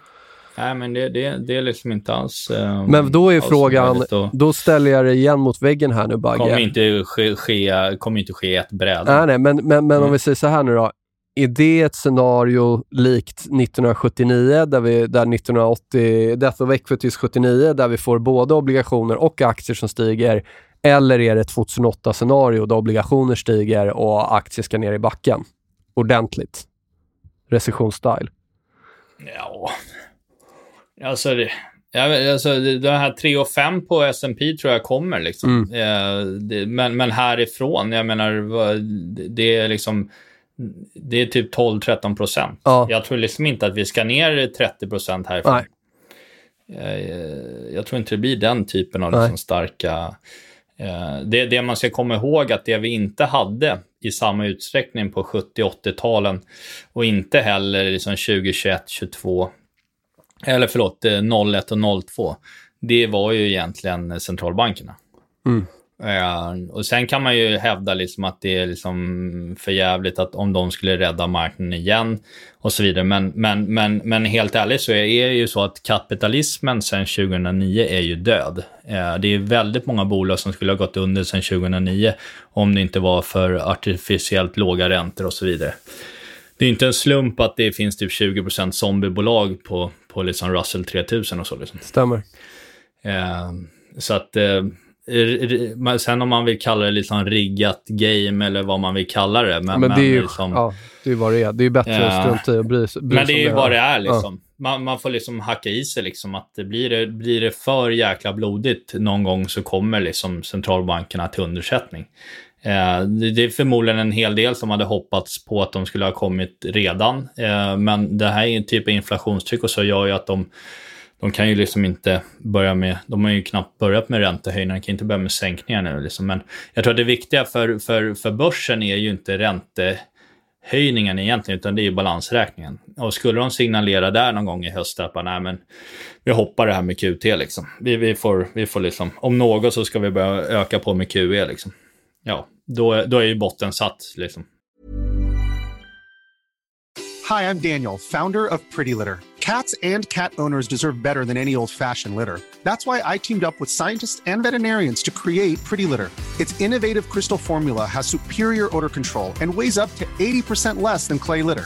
Nej, men det, det, det är liksom inte alls... eh, Men då är frågan, då ställer jag det igen mot väggen här nu Bagge. kommer inte ske, ske, kommer inte ske ett bräde. Nej, nej, men, men, men om Mm. vi säger så här nu då. Är det ett scenario likt 1979, där, vi, där 1980, Death of Equities 79, där vi får både obligationer och aktier som stiger? Eller är det ett 2008-scenario där obligationer stiger och aktier ska ner i backen? Ordentligt. Recessionsstyle. Ja. Alltså, det, ja, alltså det här 3 och 5 på S&P tror jag kommer. Liksom. Eh, det, men, men härifrån, jag menar, det, är liksom... Det är typ 12-13 procent. Ja. Jag tror liksom inte att vi ska ner 30 procent härifrån. Nej. Eh, jag tror inte det blir den typen av liksom starka... Eh, det, det man ska komma ihåg att det vi inte hade i samma utsträckning på 70-80-talen och inte heller liksom 2021, 22 eller förlåt, eh, 01 och 02. Det var ju egentligen centralbankerna. Mm. Eh, och sen kan man ju hävda liksom att det är liksom för jävligt att om de skulle rädda marknaden igen och så vidare. Men, men, men, men helt ärligt så är det ju så att kapitalismen sedan 2009 är ju död. Eh, det är väldigt många bolag som skulle ha gått under sedan 2009 om det inte var för artificiellt låga räntor och så vidare. Det är inte en slump att det finns typ 20% zombiebolag på, på liksom Russell 3000 och så. Liksom. Stämmer. Eh, så att eh, sen om man vill kalla det liksom riggat game eller vad man vill kalla det. Men, Men det är ju liksom, ja, det är vad det är. Det är bättre Ja. att strunta i och bry, sig- Men det är ju vad det är liksom. Ja. Man, man får liksom hacka i sig liksom att det blir, det blir det för jäkla blodigt någon gång så kommer liksom centralbankerna till undersättning. Eh, det, är förmodligen en hel del som hade hoppats på att de skulle ha kommit redan. Eh, men det här typen av inflationstryck och så gör ju att de, de kan ju liksom inte börja med, de har ju knappt börjat med räntehöjningar, de kan inte börja med sänkningar nu liksom. Men jag tror att det viktiga för, för, för börsen är ju inte räntehöjningen egentligen, utan det är ju balansräkningen. Och skulle de signalera där någon gång i höst att nej men vi hoppar det här med QT liksom. Vi, vi, får, vi får liksom, om något så ska vi börja öka på med QE liksom. Ja, då, då är ju botten satt liksom. Hi, I'm Daniel, founder of Pretty Litter. Cats and cat owners deserve better than any old fashioned litter. That's why I teamed up with scientists and veterinarians to create Pretty Litter. Its innovative crystal formula has superior odor control and weighs up to 80% less than clay litter.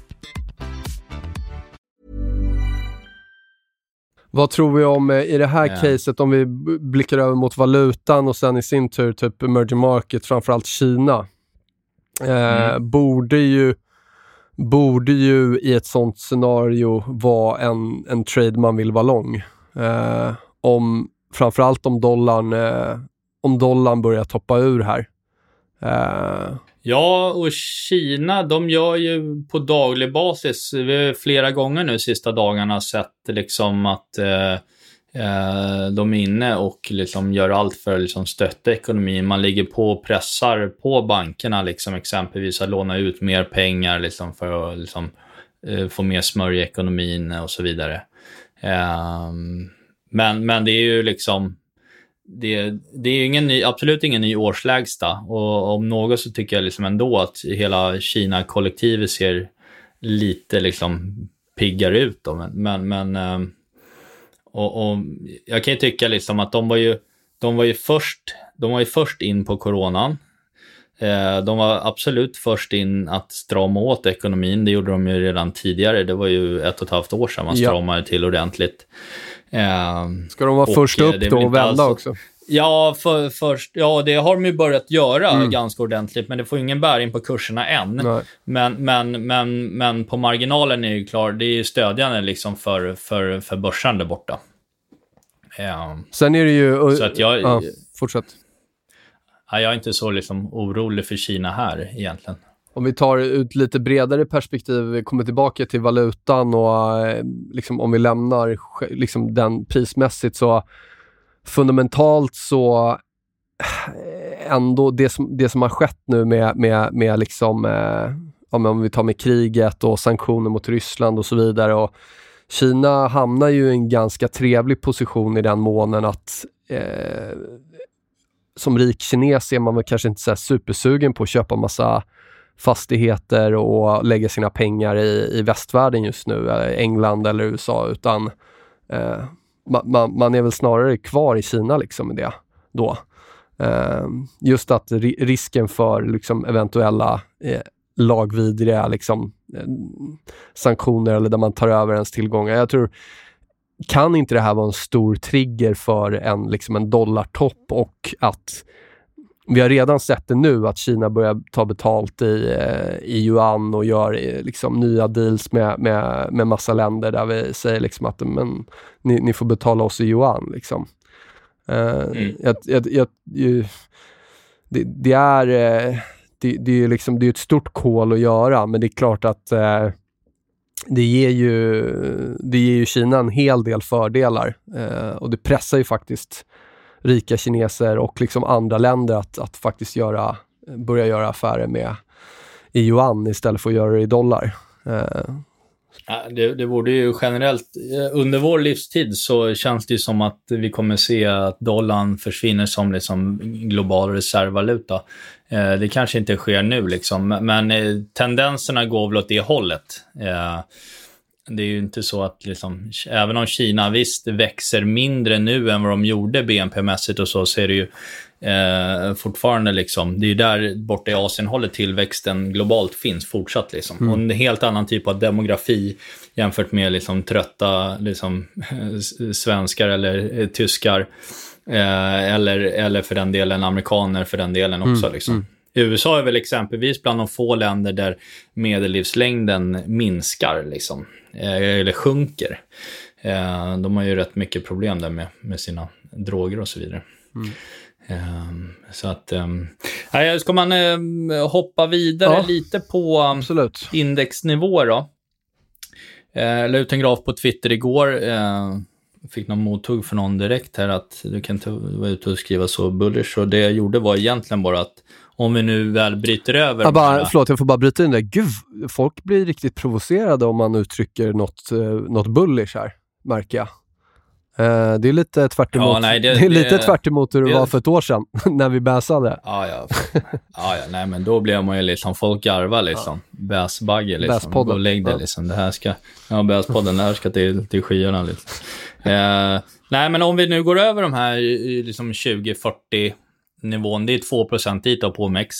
Vad tror vi om eh, i det här Ja. caset om vi blickar över mot valutan och sen i sin tur typ emerging market, framförallt Kina. Eh, Mm. Borde ju borde ju i ett sånt scenario vara en, en trade man vill vara lång. Eh, om, framförallt om dollarn, eh, om dollarn börjar toppa ur här. Eh, Ja, och Kina, de gör ju på daglig basis, vi har flera gånger nu sista dagarna sett liksom att eh, eh, de är inne och liksom gör allt för att liksom stötta ekonomin. Man ligger på och pressar på bankerna, liksom exempelvis att låna ut mer pengar liksom för att liksom, eh, få mer smörj i ekonomin och så vidare. Eh, men, men det är ju liksom, det, det är ingen ny, absolut ingen ny årslägsta och om något så tycker jag liksom ändå att hela Kina-kollektivet ser lite liksom piggare ut. Då. Men, men, men ehm, och, och jag kan ju tycka liksom att de var ju, de var ju först, de var ju först in på coronan. Eh, De var absolut först in att strama åt ekonomin. Det gjorde de ju redan tidigare. Det var ju ett och ett halvt år sedan man Ja. stramade till ordentligt. Eh, ska de vara Och, först eh, upp då och vända alls- också? Ja, för, först, ja, det har de ju börjat göra Mm. ganska ordentligt, men det får ingen bäring på kurserna än. Nej. Men, men, men, men på marginalen är det ju klar, det är ju stödjande liksom för, för, för börsen där borta. Ja, Sen är det ju... så att jag, ja, fortsätt. ja, jag är inte så liksom orolig för Kina här egentligen. Om vi tar ut lite bredare perspektiv, vi kommer tillbaka till valutan och eh, liksom, om vi lämnar liksom, den prismässigt så fundamentalt så eh, ändå det som, det som har skett nu med, med, med liksom, eh, om vi tar med kriget och sanktioner mot Ryssland och så vidare. Och Kina hamnar ju i en ganska trevlig position i den månen att eh, som rik kines är man väl kanske inte så här supersugen på att köpa massa fastigheter och lägga sina pengar i, i västvärlden just nu, eh, England eller USA, utan eh, man, man, är väl snarare kvar i Kina liksom i det då. Eh, just att ri risken för liksom, eventuella eh, lagvidriga liksom, eh, sanktioner eller där man tar över ens tillgångar. Jag tror, kan inte det här vara en stor trigger för en, liksom en dollartopp och att vi har redan sett det nu att Kina börjar ta betalt i, eh, i yuan och gör eh, liksom nya deals med, med, med massa länder där vi säger liksom att men, ni, ni får betala oss i yuan. Liksom. Eh, Mm. jag, jag, jag, det, det är det, det är liksom, det är ett stort kol att göra, men det är klart att det ger, ju, det ger ju Kina en hel del fördelar eh, och det pressar ju faktiskt rika kineser och liksom andra länder att, att faktiskt göra, börja göra affärer med i yuan istället för att göra det i dollar. Eh, Ja, det, det borde ju generellt, eh, under vår livstid så känns det ju som att vi kommer se att dollarn försvinner som liksom global reservvaluta. Eh, det kanske inte sker nu liksom, men eh, tendenserna går väl åt det hållet. Eh, det är ju inte så att, liksom, även om Kina visst växer mindre nu än vad de gjorde BNP-mässigt och så, så är det ju eh, fortfarande liksom, det är ju där borta i Asien håller tillväxten globalt finns fortsatt liksom. Och en helt annan typ av demografi jämfört med liksom trötta liksom, svenskar eller eh, tyskar. Eh, eller, eller för den delen amerikaner för den delen också. liksom. USA är väl exempelvis bland de få länder där medellivslängden minskar, liksom, eller sjunker. Eh, de har ju rätt mycket problem där med, med sina droger och så vidare. Eh, så att, eh, nej, ska man eh, hoppa vidare Ja. lite på absolut. indexnivå då. Eh, Jag la ut en graf på Twitter igår. Eh, fick någon mothugg för någon direkt här att du kan inte vara ute och skriva så bullish. Och det jag gjorde var egentligen bara att om vi nu väl bryter över... Jag bara, förlåt, jag får bara bryta in där. Gud, folk blir riktigt provocerade om man uttrycker något, eh, något bullish här, märker jag. Eh, det är lite tvärt emot, Ja, nej, det- det, är lite det- tvärt emot hur det, det- var för ett år sedan, när vi bäsade. Ja, ja. ja, ja. Nej, men då blir man ju liksom, folk garvar liksom. Bäsbagge liksom. Bäspodden. Och lägg Ja. liksom. Det här ska, ja, bäspodden, det här ska till, till skyarna liksom. Eh, nej, men om vi nu går över de här liksom 20-40 nivån, det är 2 dit då på OMX.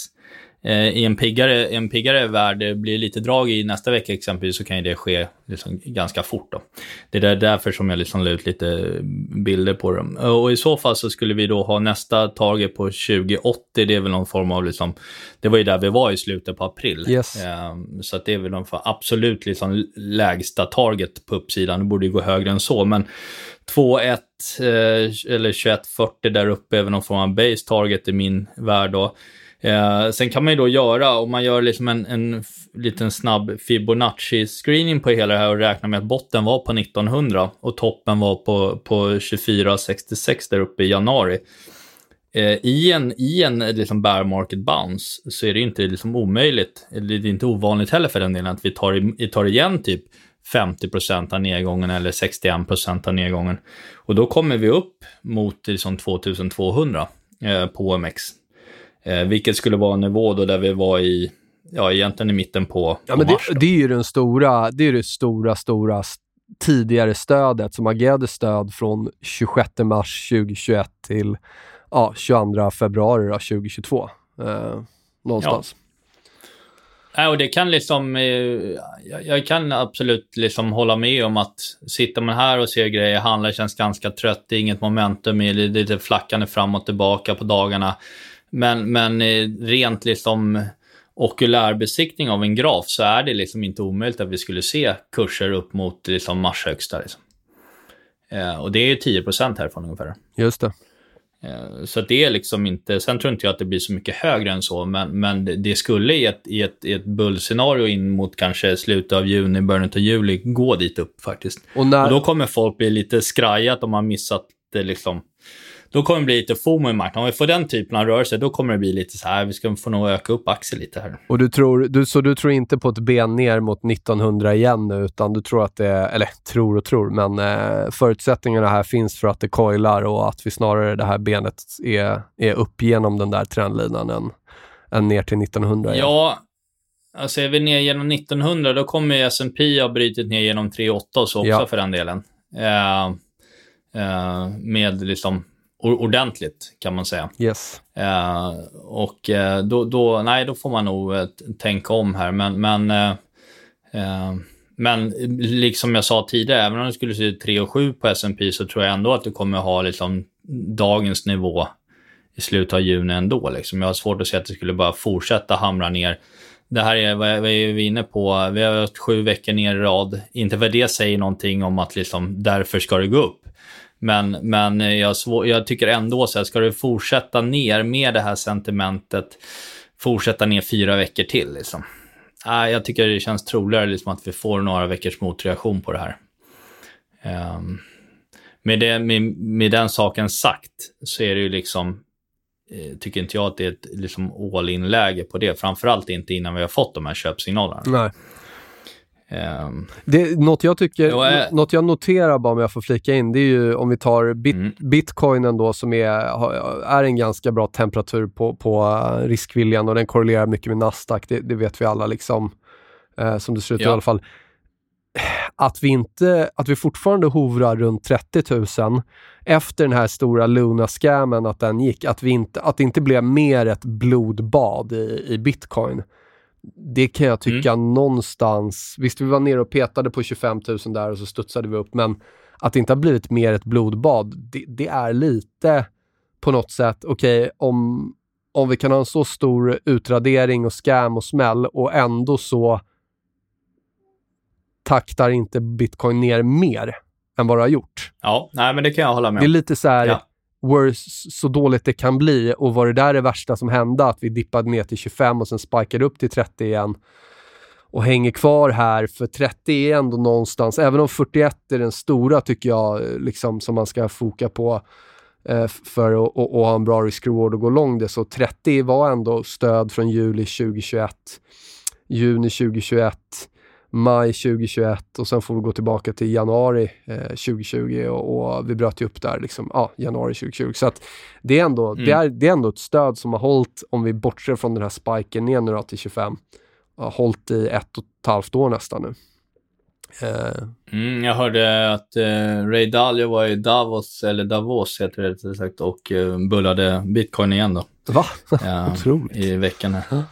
Eh, I en piggare, en piggare värld, det blir lite drag i nästa vecka exempelvis, så kan ju det ske liksom ganska fort. Då. Det är där- därför som jag liksom la ut lite bilder på dem. Och i så fall så skulle vi då ha nästa target på 2080, det är väl någon form av liksom, det var ju där vi var i slutet på april. Yes. Eh, så det är väl någon absolut liksom lägsta target på uppsidan, det borde ju gå högre än så, men 2.1 eh, eller 21-40 där uppe även om någon form av base target i min värld då. Eh, sen kan man ju då göra, om man gör liksom en, en liten snabb Fibonacci-screening på hela det här och räknar med att botten var på 1900 och toppen var på, på 24,66 där uppe i januari. Eh, I en, i en liksom bear market bounce så är det inte liksom omöjligt, eller det är inte ovanligt heller för den delen, att vi tar, i- tar igen typ 50% av nedgången eller 61% av nedgången. Och då kommer vi upp mot liksom 2200 eh, på OMX. Eh, vilket skulle vara en nivå då där vi var i, ja egentligen i mitten på, Ja, på men mars. det, är ju den stora, det är det stora, stora tidigare stödet som agerade stöd från 26 mars 2021 till ja, 22 februari då, 2022. Eh, någonstans. Ja, och det kan liksom, eh, jag, kan absolut liksom hålla med om att sitter man här och ser grejer, handlar känns ganska trött, det är inget momentum, det är lite flackande fram och tillbaka på dagarna. Men, men eh, rent liksom okulärbesiktning av en graf så är det liksom inte omöjligt att vi skulle se kurser upp mot liksom mars högsta. Liksom. Eh, och det är ju 10 härifrån ungefär. Just det. Eh, Så det är liksom inte, sen tror inte jag att det blir så mycket högre än så, men, men det- skulle i ett, i ett, i ett bullscenario in mot kanske slutet av juni, början av juli gå dit upp faktiskt. Och när, Och då kommer folk bli lite skraja att de har missat det liksom. Då kommer det bli lite FOMO i marknaden. Om vi får den typen av rörelse, då kommer det bli lite så här, vi ska få nog öka upp aktier lite här. Och du tror, du, så du tror inte på ett ben ner mot 1900 igen nu, utan du tror att det, eller tror och tror, men eh, förutsättningarna här finns för att det coilar och att vi snarare det här benet är, är upp genom den där trendlinan än, än ner till 1900 igen. Ja, alltså är vi ner genom 1900, då kommer ju S&P ha brutit ner genom 3,8 och så också Ja. för den delen. Eh, eh, med liksom ordentligt, kan man säga. Yes. Eh, och eh, då, då, nej, då får man nog eh, tänka om här. Men, men, eh, eh, men liksom jag sa tidigare, även om det skulle se ut 3 och 7 på S&P så tror jag ändå att du kommer ha liksom dagens nivå i slutet av juni ändå. Liksom. Jag har svårt att se att det skulle bara fortsätta hamra ner. Det här är vad vad är vi inne på. Vi har haft sju veckor ner i rad. Inte för det säger någonting om att liksom, därför ska det gå upp. Men, men jag, svår, jag tycker ändå så här, ska du fortsätta ner med det här sentimentet, fortsätta ner fyra veckor till liksom. Äh, jag tycker det känns troligare liksom att vi får några veckors motreaktion på det här. Um, med, det, med, med den saken sagt så är det ju liksom, eh, tycker inte jag att det är ett liksom all in-läge på det. Framförallt inte innan vi har fått de här köpsignalerna. Nej. Ehm, Det, något, jag tycker, Jo, eh. något jag noterar bara om jag får flika in, det är ju om vi tar bit, Mm. bitcoinen då som är, är en ganska bra temperatur på, på eh, riskviljan och den korrelerar mycket med Nasdaq, det, det vet vi alla liksom. Eh, som det ser ut i Ja. alla fall. Att vi, inte, att vi fortfarande hovrar runt 30 000 efter den här stora Luna-scammen, att den gick, att, vi inte, att det inte blev mer ett blodbad i, i bitcoin. Det kan jag tycka någonstans, visst vi var nere och petade på 25 000 där och så studsade vi upp, men att det inte har blivit mer ett blodbad, det, det är lite på något sätt, okej, om, om vi kan ha en så stor utradering och scam och smäll och ändå så taktar inte bitcoin ner mer än vad det har gjort. ja, nej men det kan jag hålla med Det är om. lite så här, Ja worse, så dåligt det kan bli och var det där det värsta som hände, att vi dippade ner till 25 och sen spikade upp till 30 igen och hänger kvar här, för 30 är ändå någonstans, även om 41 är den stora tycker jag, liksom som man ska foka på eh, för att och, och ha en bra risk-reward och gå lång det, så 30 var ändå stöd från juli 2021, juni 2021, maj 2021 och sen får vi gå tillbaka till januari eh, 2020 och, och vi bröt ju upp där liksom, ja, januari 2020. Så att det är, ändå, det, är, det är ändå ett stöd som har hållit, om vi bortser från den här spiken ner nu då till 25, har hållit i ett och ett halvt år nästan nu. Eh, Mm, jag hörde att eh, Ray Dalio var i Davos, eller Davos heter det rättare sagt, och eh, bullade bitcoin igen då. va? Otroligt. I veckan här.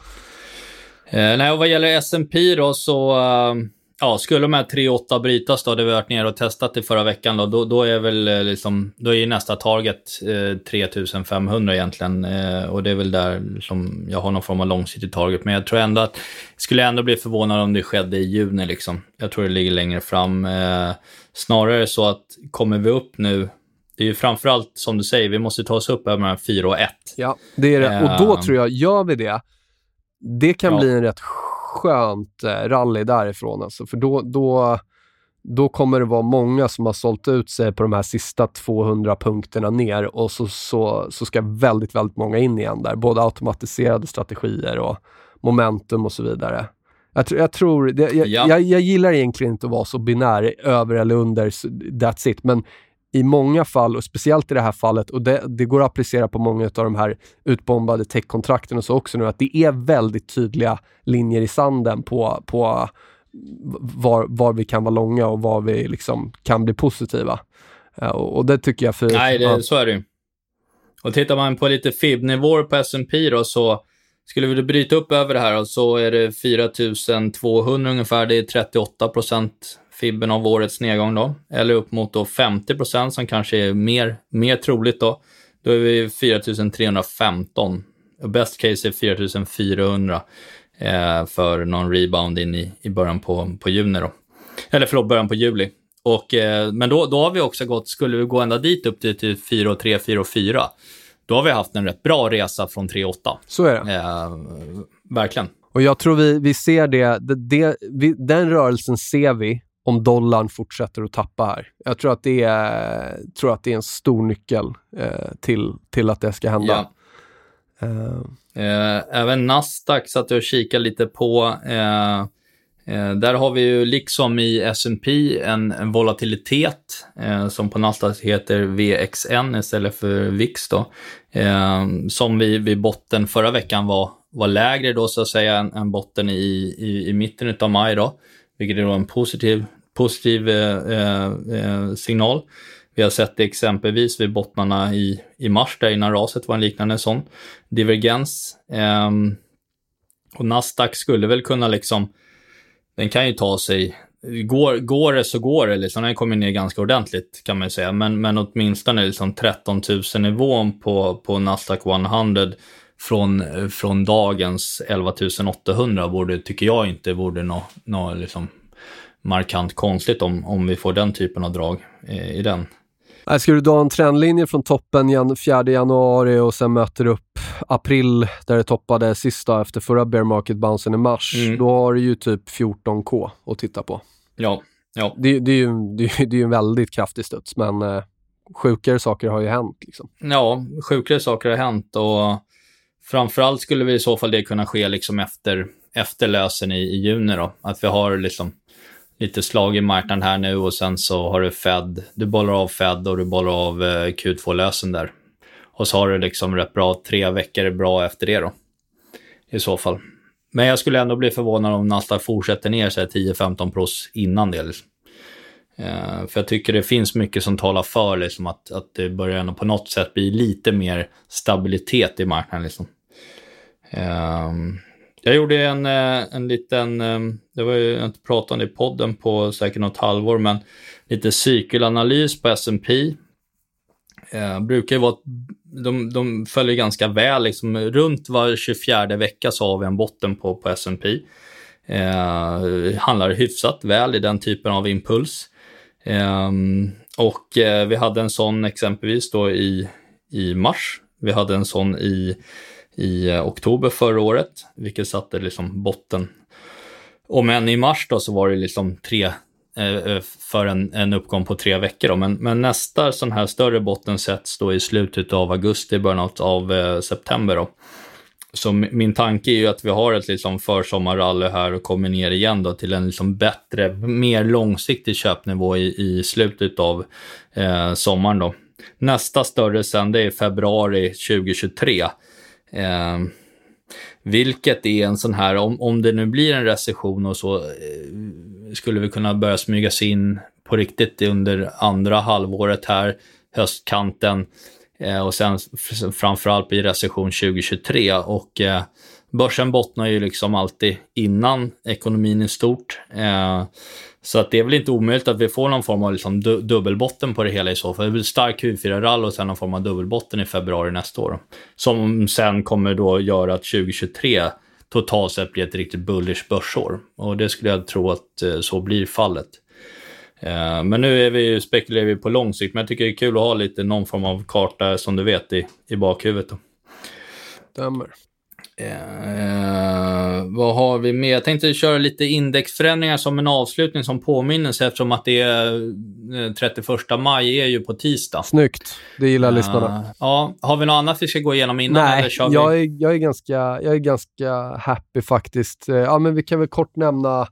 Eh, nej, och vad gäller S&P då så, eh, ja, skulle de här 3,8 brytas då, det vi varit nere och testat i förra veckan då, då, då är väl eh, liksom, då är nästa target eh, 3500 egentligen. Eh, och det är väl där som jag har någon form av långsiktig target. Men jag tror ändå att, skulle ändå bli förvånad om det skedde i juni liksom. Jag tror det ligger längre fram. Eh, snarare så att kommer vi upp nu, det är ju framförallt som du säger, vi måste ta oss upp över de här 4 och 1. Ja, det är det. Och då tror jag, gör vi det, det kan Ja. bli en rätt skönt eh, rally därifrån alltså. För då, då, då kommer det vara många som har sålt ut sig på de här sista 200 punkterna ner och så, så, så ska väldigt, väldigt många in igen där. Både automatiserade strategier och momentum och så vidare. Jag, tr- jag tror, det, jag, Ja. jag, jag gillar egentligen inte att vara så binär, över eller under, that's it. Men i många fall, och speciellt i det här fallet, och det, det går att applicera på många av de här utbombade techkontrakten och så också nu, att det är väldigt tydliga linjer i sanden på, på var, var vi kan vara långa och var vi liksom kan bli positiva. Eh, Och, och det tycker jag för... Nej, det, ja. så är det ju. Och tittar man på lite FIB-nivåer på S&P då, så skulle vi bryta upp över det här så är det 4200 ungefär. Det är 38 procent FIBen av årets nedgång då. Eller upp mot då 50 procent som kanske är mer, mer troligt då. Då är vi 4315. Och best case är 4400 eh, för någon rebound in i, i början på, på juni då. Eller förlåt, början på juli. Och, eh, men då, då har vi också gått, skulle vi gå ända dit upp till, till 4 och 3, 4 och 4, då har vi haft en rätt bra resa från 3 och 8. Så är det. Eh, verkligen. Och jag tror vi, vi ser det, det, det vi, den rörelsen ser vi om dollarn fortsätter att tappa här. Jag tror att det är, tror att det är en stor nyckel eh, till, till att det ska hända. Eh, Eh, även Nasdaq satt jag och kikade lite på. Eh, eh, där har vi ju liksom i S&P en, en volatilitet eh, som på Nasdaq heter VXN istället för VIX då. Eh, som vi vid botten förra veckan var, var lägre då så att säga än, än botten i, i, i mitten av maj då. Vilket är då en positiv, positiv eh, eh, eh, signal. Vi har sett det exempelvis vid bottnarna i, i mars, där innan raset var en liknande sån divergens. Ehm, och Nasdaq skulle väl kunna liksom, den kan ju ta sig, går, går det så går det liksom, den kommer ner ganska ordentligt kan man ju säga, men, men åtminstone liksom 13 000 nivån på, på Nasdaq 100 från, eh, från dagens 11 800 borde, tycker jag inte borde något nå, liksom markant konstigt om, om vi får den typen av drag eh, i den. Ska du dra en trendlinje från toppen jan 4 januari och sen möter upp april där det toppade sista efter förra bear market bouncen i mars, Mm. då har du ju typ 14k att titta på. Ja, ja. Det, det, är ju, det, det är en väldigt kraftig studs, men eh, sjukare saker har ju hänt. Liksom. Ja, sjukare saker har hänt och framförallt skulle vi i så fall det kunna ske liksom efter, efter lösen i, i juni då. Att vi har liksom lite slag i marknaden här nu och sen så har du Fed, du bollar av Fed och du bollar av eh, Q2-lösen där. Och så har du liksom rätt bra, tre veckor bra efter det då. I så fall. Men jag skulle ändå bli förvånad om Nasdaq fortsätter ner sig 10-15 pros innan det. Liksom. Uh, för jag tycker det finns mycket som talar för liksom, att, att det börjar ändå på något sätt bli lite mer stabilitet i marknaden. Liksom. Eh, jag gjorde en, eh, en liten, eh, det var ju inte pratat om det i podden på säkert något halvår, men lite cykelanalys på S&P. Eh, brukar ju vara, de, de följer ganska väl, liksom, runt var 24 vecka så har vi en botten på, på S&P. Eh, handlar hyfsat väl i den typen av impuls. Eh, och eh, vi hade en sån exempelvis då i, i mars. Vi hade en sån i i eh, oktober förra året, vilket satte liksom botten. Och men i mars då så var det liksom tre, eh, eh, för en, en uppgång på tre veckor. Då. Men, men nästa sån här större botten sätts då i slutet av augusti, början av eh, september. Då. Så min tanke är ju att vi har ett liksom försommarrally här och kommer ner igen då till en liksom bättre, mer långsiktig köpnivå i, i slutet av eh, sommaren. Då. Nästa större sen det är februari 2023 Eh, vilket är en sån här, om, om det nu blir en recession och så, eh, skulle vi kunna börja smyga sig in på riktigt under andra halvåret här, höstkanten. Eh, och sen framförallt blir recession 2023. Och eh, börsen bottnar ju liksom alltid innan ekonomin är stort. Eh, så att det är väl inte omöjligt att vi får någon form av liksom du dubbelbotten på det hela i så fall. Det blir stark Q4-rall och sen någon form av dubbelbotten i februari nästa år. Som sen kommer då göra att 2023 totalt sett blir ett riktigt bullish börsår. Och det skulle jag tro att eh, så blir fallet. Eh, men nu är vi, spekulerar vi på lång sikt, men jag tycker det är kul att ha lite någon form av karta som du vet i, i bakhuvudet. Då. Stämmer. Eh, vad har vi mer? Jag tänkte köra lite indexförändringar som en avslutning som påminnelse eftersom att det är 31 eh, maj är ju på tisdag. Snyggt. Det gillar uh, lyssnarna. Ja, har vi något annat vi ska gå igenom innan? Nej, kör vi? Jag, är, jag, är ganska, jag är ganska happy faktiskt. Eh, ja, men vi kan väl kort nämna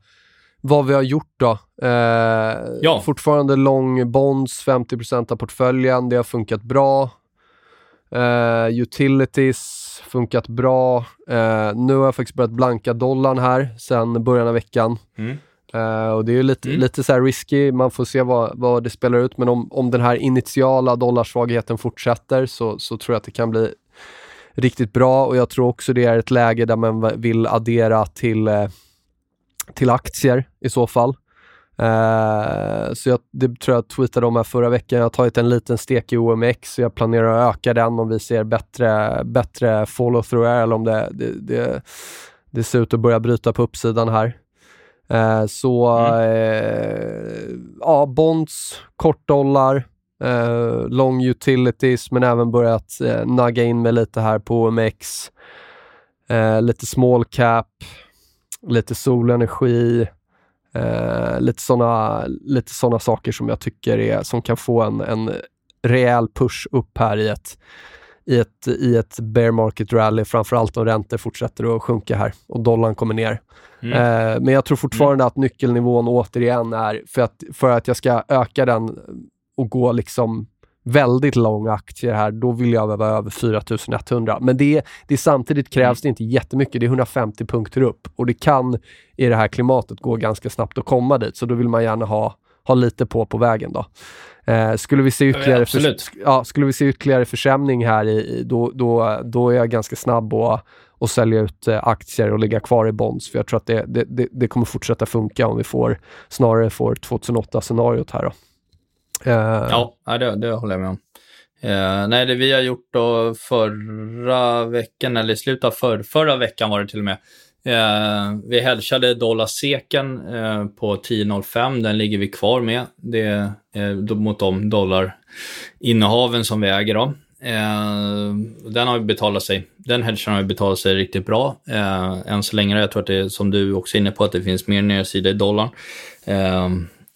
vad vi har gjort då. Eh, ja. Fortfarande lång bonds, 50% av portföljen. Det har funkat bra. Uh, utilities, funkat bra. Uh, nu har jag faktiskt börjat blanka dollarn här sen början av veckan. Mm. Uh, och det är lite, mm. lite så risky, man får se vad, vad det spelar ut. Men om, om den här initiala dollarsvagheten fortsätter så, så tror jag att det kan bli riktigt bra. Och jag tror också det är ett läge där man vill addera till, till aktier i så fall. Uh, så jag, det tror jag tweetade om här förra veckan. Jag har tagit en liten stek i OMX så jag planerar att öka den om vi ser bättre, bättre follow-through eller om det, det, det, det, ser ut att börja bryta på uppsidan här. Uh, så mm. uh, ja, bonds, kortdollar, uh, long utilities men även börjat nagga in mig lite här på OMX. lite small cap, lite solenergi, Eh, lite sådana lite såna saker som jag tycker är, som kan få en, en rejäl push upp här i ett, i ett, i ett bear market rally, framförallt om räntor fortsätter att sjunka här och dollarn kommer ner. Mm. Eh, men jag tror fortfarande mm. att nyckelnivån återigen är, för att, för att jag ska öka den och gå liksom väldigt långa aktier här, då vill jag vara över 4100. Men det, det samtidigt krävs det inte jättemycket. Det är 150 punkter upp och det kan i det här klimatet gå ganska snabbt att komma dit. Så då vill man gärna ha, ha lite på på vägen då. Eh, skulle, vi se ytterligare för, ja, skulle vi se ytterligare försämring här, i, då, då, då är jag ganska snabb att och sälja ut eh, aktier och ligga kvar i bonds. För jag tror att det, det, det, det kommer fortsätta funka om vi får snarare får 2008-scenariot här. Då. Uh, ja, det, det håller jag med om. Uh, nej, det vi har gjort då förra veckan, eller i slutet av för, förra veckan var det till och med. Uh, vi hedgade dollar-seken på 10,05. Den ligger vi kvar med. Det är mot de dollarinnehaven som vi äger. Då. den har betalat sig. Den hedgen har betalat sig riktigt bra. än så länge. Jag tror att det är som du också är inne på, att det finns mer nedsida i dollarn.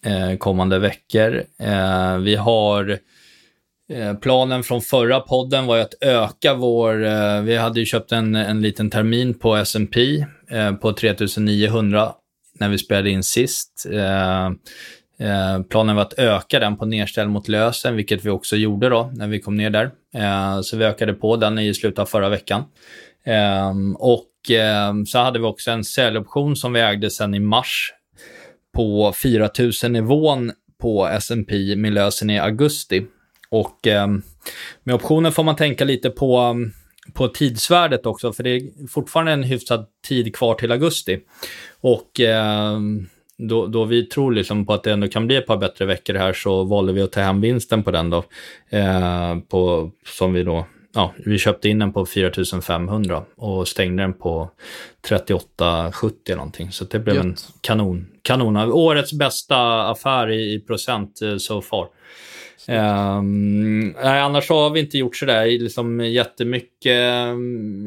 Eh, kommande veckor. Eh, vi har eh, planen från förra podden var ju att öka vår... Eh, vi hade ju köpt en, en liten termin på S&P eh, på 3900 när vi spelade in sist. Eh, eh, planen var att öka den på nedställ mot lösen, vilket vi också gjorde då när vi kom ner där. Eh, så vi ökade på den i slutet av förra veckan. och så hade vi också en säljoption som vi ägde sen i mars på 4000-nivån på S&P med lösen i augusti. Och eh, med optionen får man tänka lite på, ehm, på tidsvärdet också, för det är fortfarande en hyfsad tid kvar till augusti. Och eh, då, då vi tror liksom på att det ändå kan bli ett par bättre veckor här så valde vi att ta hem vinsten på den då. Eh, på, som vi då, ja, vi köpte in den på 4500 och stängde den på 3870 någonting. Så det blev Gött. en kanon, kanon. Årets bästa affär i, i procent eh, so far. Um, nej, annars har vi inte gjort sådär liksom jättemycket.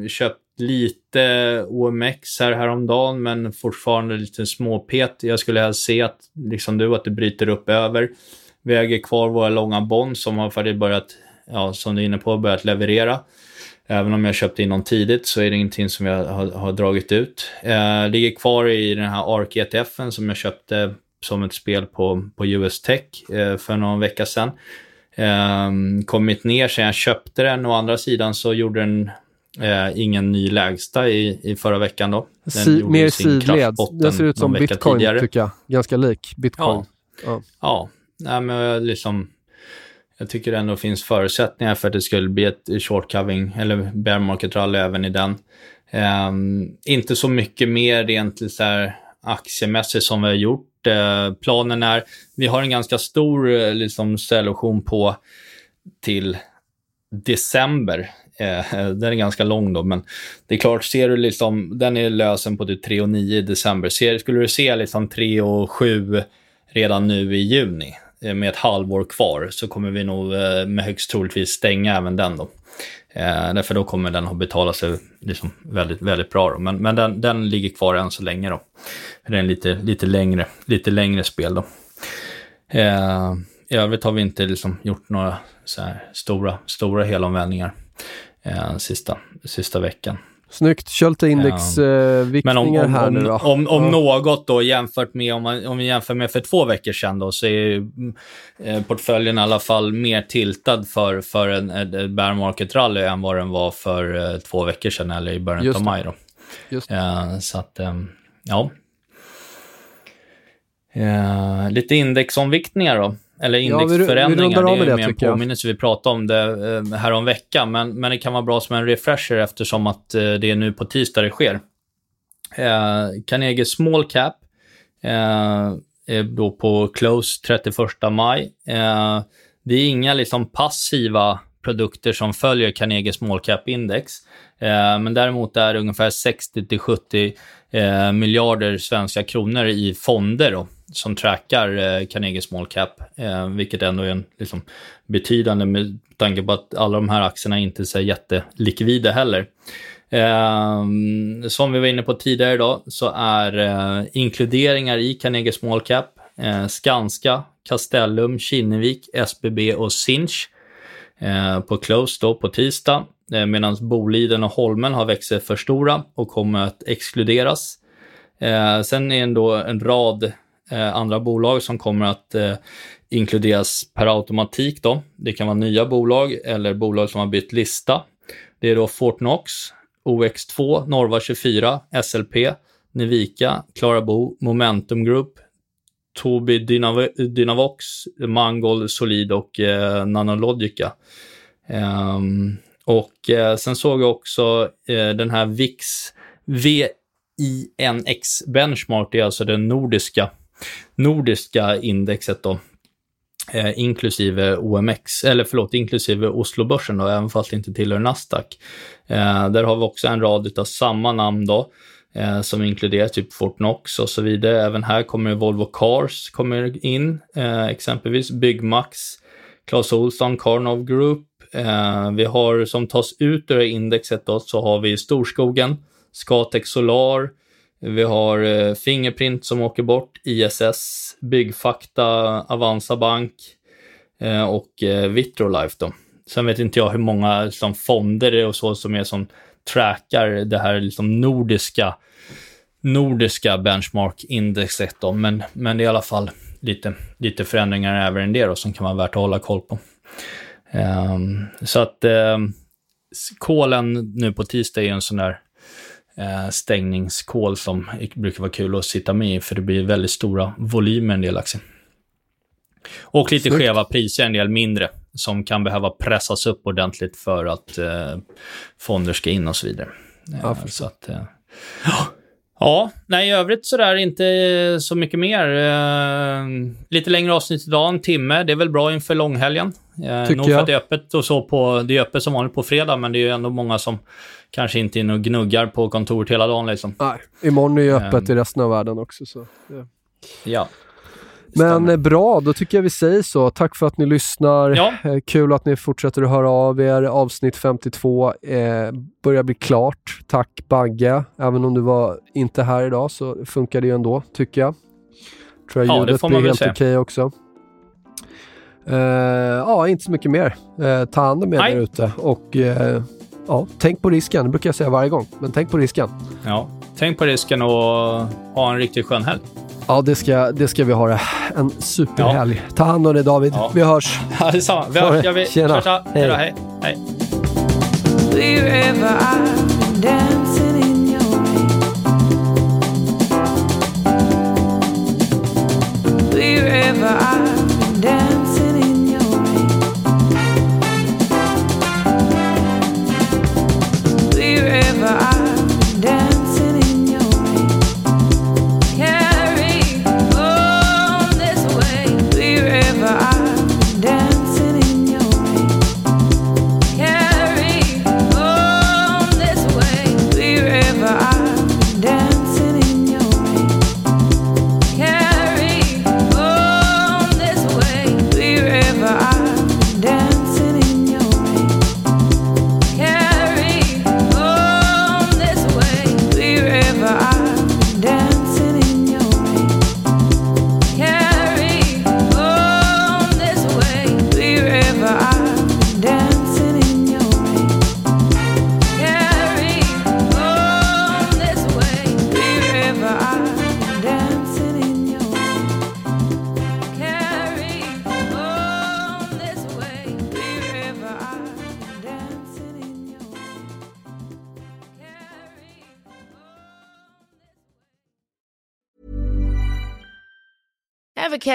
Köpt lite OMX här häromdagen, men fortfarande lite småpet. Jag skulle helst se att, liksom du, att det bryter upp över. Vi äger kvar våra långa bond som har faktiskt börjat, ja, som du är inne på, börjat leverera. Även om jag köpte in dem tidigt så är det ingenting som jag har, har dragit ut. Eh, ligger kvar i den här ARK ETFen som jag köpte som ett spel på, på US Tech eh, för någon vecka sedan. Eh, kommit ner sen jag köpte den. Å andra sidan så gjorde den eh, ingen ny lägsta i, i förra veckan då. Den si, mer sidled. Den ser ut som bitcoin tidigare. tycker jag. Ganska lik bitcoin. Ja, ja. ja. Nej, men liksom, jag tycker det ändå finns förutsättningar för att det skulle bli ett short covering eller bear market rally även i den. Um, inte så mycket mer rent så här, aktiemässigt som vi har gjort Uh, planen är, vi har en ganska stor uh, liksom, selektion på till december. Uh, den är ganska lång då, men det är klart, ser du liksom, den är lösen på typ 3 och 9 i december. Ser, skulle du se liksom 3 och 7 redan nu i juni, Eh, med ett halvår kvar, så kommer vi nog eh, med högst troligtvis stänga även den då. Eh, därför då kommer den att betala sig liksom väldigt, väldigt bra. Då. Men, men den, den ligger kvar än så länge då. Det är en lite, lite, längre, lite längre spel då. Eh, I övrigt har vi inte liksom gjort några så här stora, stora helomvändningar eh, sista, sista veckan. Snyggt. Kör lite indexviktningar eh, här nu då. Om, om ja. något då jämfört med, om, man, om vi jämför med för två veckor sedan då, så är eh, portföljen i alla fall mer tiltad för, för en, en bear market rally än vad den var för eh, två veckor sedan eller i början Just av maj då. Just eh, så att, eh, ja. Lite indexomviktningar då. Eller indexförändringar. Ja, det är mer en påminnelse. Vi pratade om det eh, här om veckan. Men, men det kan vara bra som en refresher eftersom att eh, det är nu på tisdag det sker. Eh, Carnegie Small Cap eh, är då på close 31 maj. Eh, det är inga liksom passiva produkter som följer Carnegie Small Cap Index. Eh, men däremot är det ungefär 60-70 eh, miljarder svenska kronor i fonder då, som trackar eh, Carnegie Small Cap, eh, vilket ändå är en liksom, betydande med tanke på att alla de här aktierna inte är så jättelikvida heller. Eh, som vi var inne på tidigare idag så är eh, inkluderingar i Carnegie Small Cap eh, Skanska, Castellum, Kinnevik, SBB och Sinch eh, på close då på tisdag. Eh, medan Boliden och Holmen har växt sig för stora och kommer att exkluderas. Eh, sen är det ändå en rad eh, andra bolag som kommer att eh, inkluderas per automatik. Då. Det kan vara nya bolag eller bolag som har bytt lista. Det är då Fortnox, OX2, Norva 24, SLP, Nivika, Klarabo, Momentum Group, Tobii Dynav Dynavox, Mangold, Solid och eh, Nanologica. Um, och eh, sen såg jag också eh, den här VIX, VINX Benchmark, det är alltså den nordiska, nordiska indexet då, eh, inklusive OMX, eller förlåt, inklusive Oslobörsen då, även fast det inte tillhör Nasdaq. Eh, där har vi också en rad av samma namn då, eh, som inkluderar typ Fortnox och så vidare. Även här kommer Volvo Cars kommer in, eh, exempelvis Byggmax, Clas Ohlson, Carnov Group, eh, vi har som tas ut ur indexet då, så har vi Storskogen, Scatec Solar, vi har eh, Fingerprint som åker bort, ISS, Byggfakta, Avanza Bank, eh, och eh, Vitrolife då. Sen vet inte jag hur många liksom, fonder det är och så som är som trackar det här liksom nordiska, nordiska benchmark-indexet då, men, men det är i alla fall lite, lite förändringar även i det då som kan vara värt att hålla koll på. Um, så att um, kolen nu på tisdag är en sån där stängningskol som brukar vara kul att sitta med i, för det blir väldigt stora volymer en del aktier. Och lite Snyggt. skeva priser, en del mindre, som kan behöva pressas upp ordentligt för att uh, fonder ska in och så vidare. Ja, Uh, förstår. så att, uh, Ja, nej i övrigt sådär inte så mycket mer. Eh, lite längre avsnitt idag, en timme. Det är väl bra inför långhelgen. Eh, Tycker nog för jag. att det är öppet och så på, det är öppet som vanligt på fredag, men det är ju ändå många som kanske inte inne och gnuggar på kontoret hela dagen liksom. Nej, imorgon är ju öppet Ehm. i resten av världen också. Så. ja. Ja. Men eh, bra, då tycker jag vi säger så. Tack för att ni lyssnar. Ja. Eh, Kul att ni fortsätter att höra av er. Avsnitt 52 eh, börjar bli klart. Tack Bagge. Även om du var inte här idag så funkar det ju ändå, tycker jag. Tror jag Ja, det ljudet blir helt okej också. Eh, ja, inte så mycket mer. Eh, ta hand om er där ute och ja, tänk på risken. Det brukar jag säga varje gång, men tänk på risken. ja. Tänk på risken och ha en riktigt skön helg. Ja, det ska, det ska vi ha det. En superhelg. Ta hand om dig David. Ja. Vi hörs. Ja, detsamma. Vi hörs. Jag vill- Tjena. Tja, tja. Hej. Hej. Hej. Wherever I'm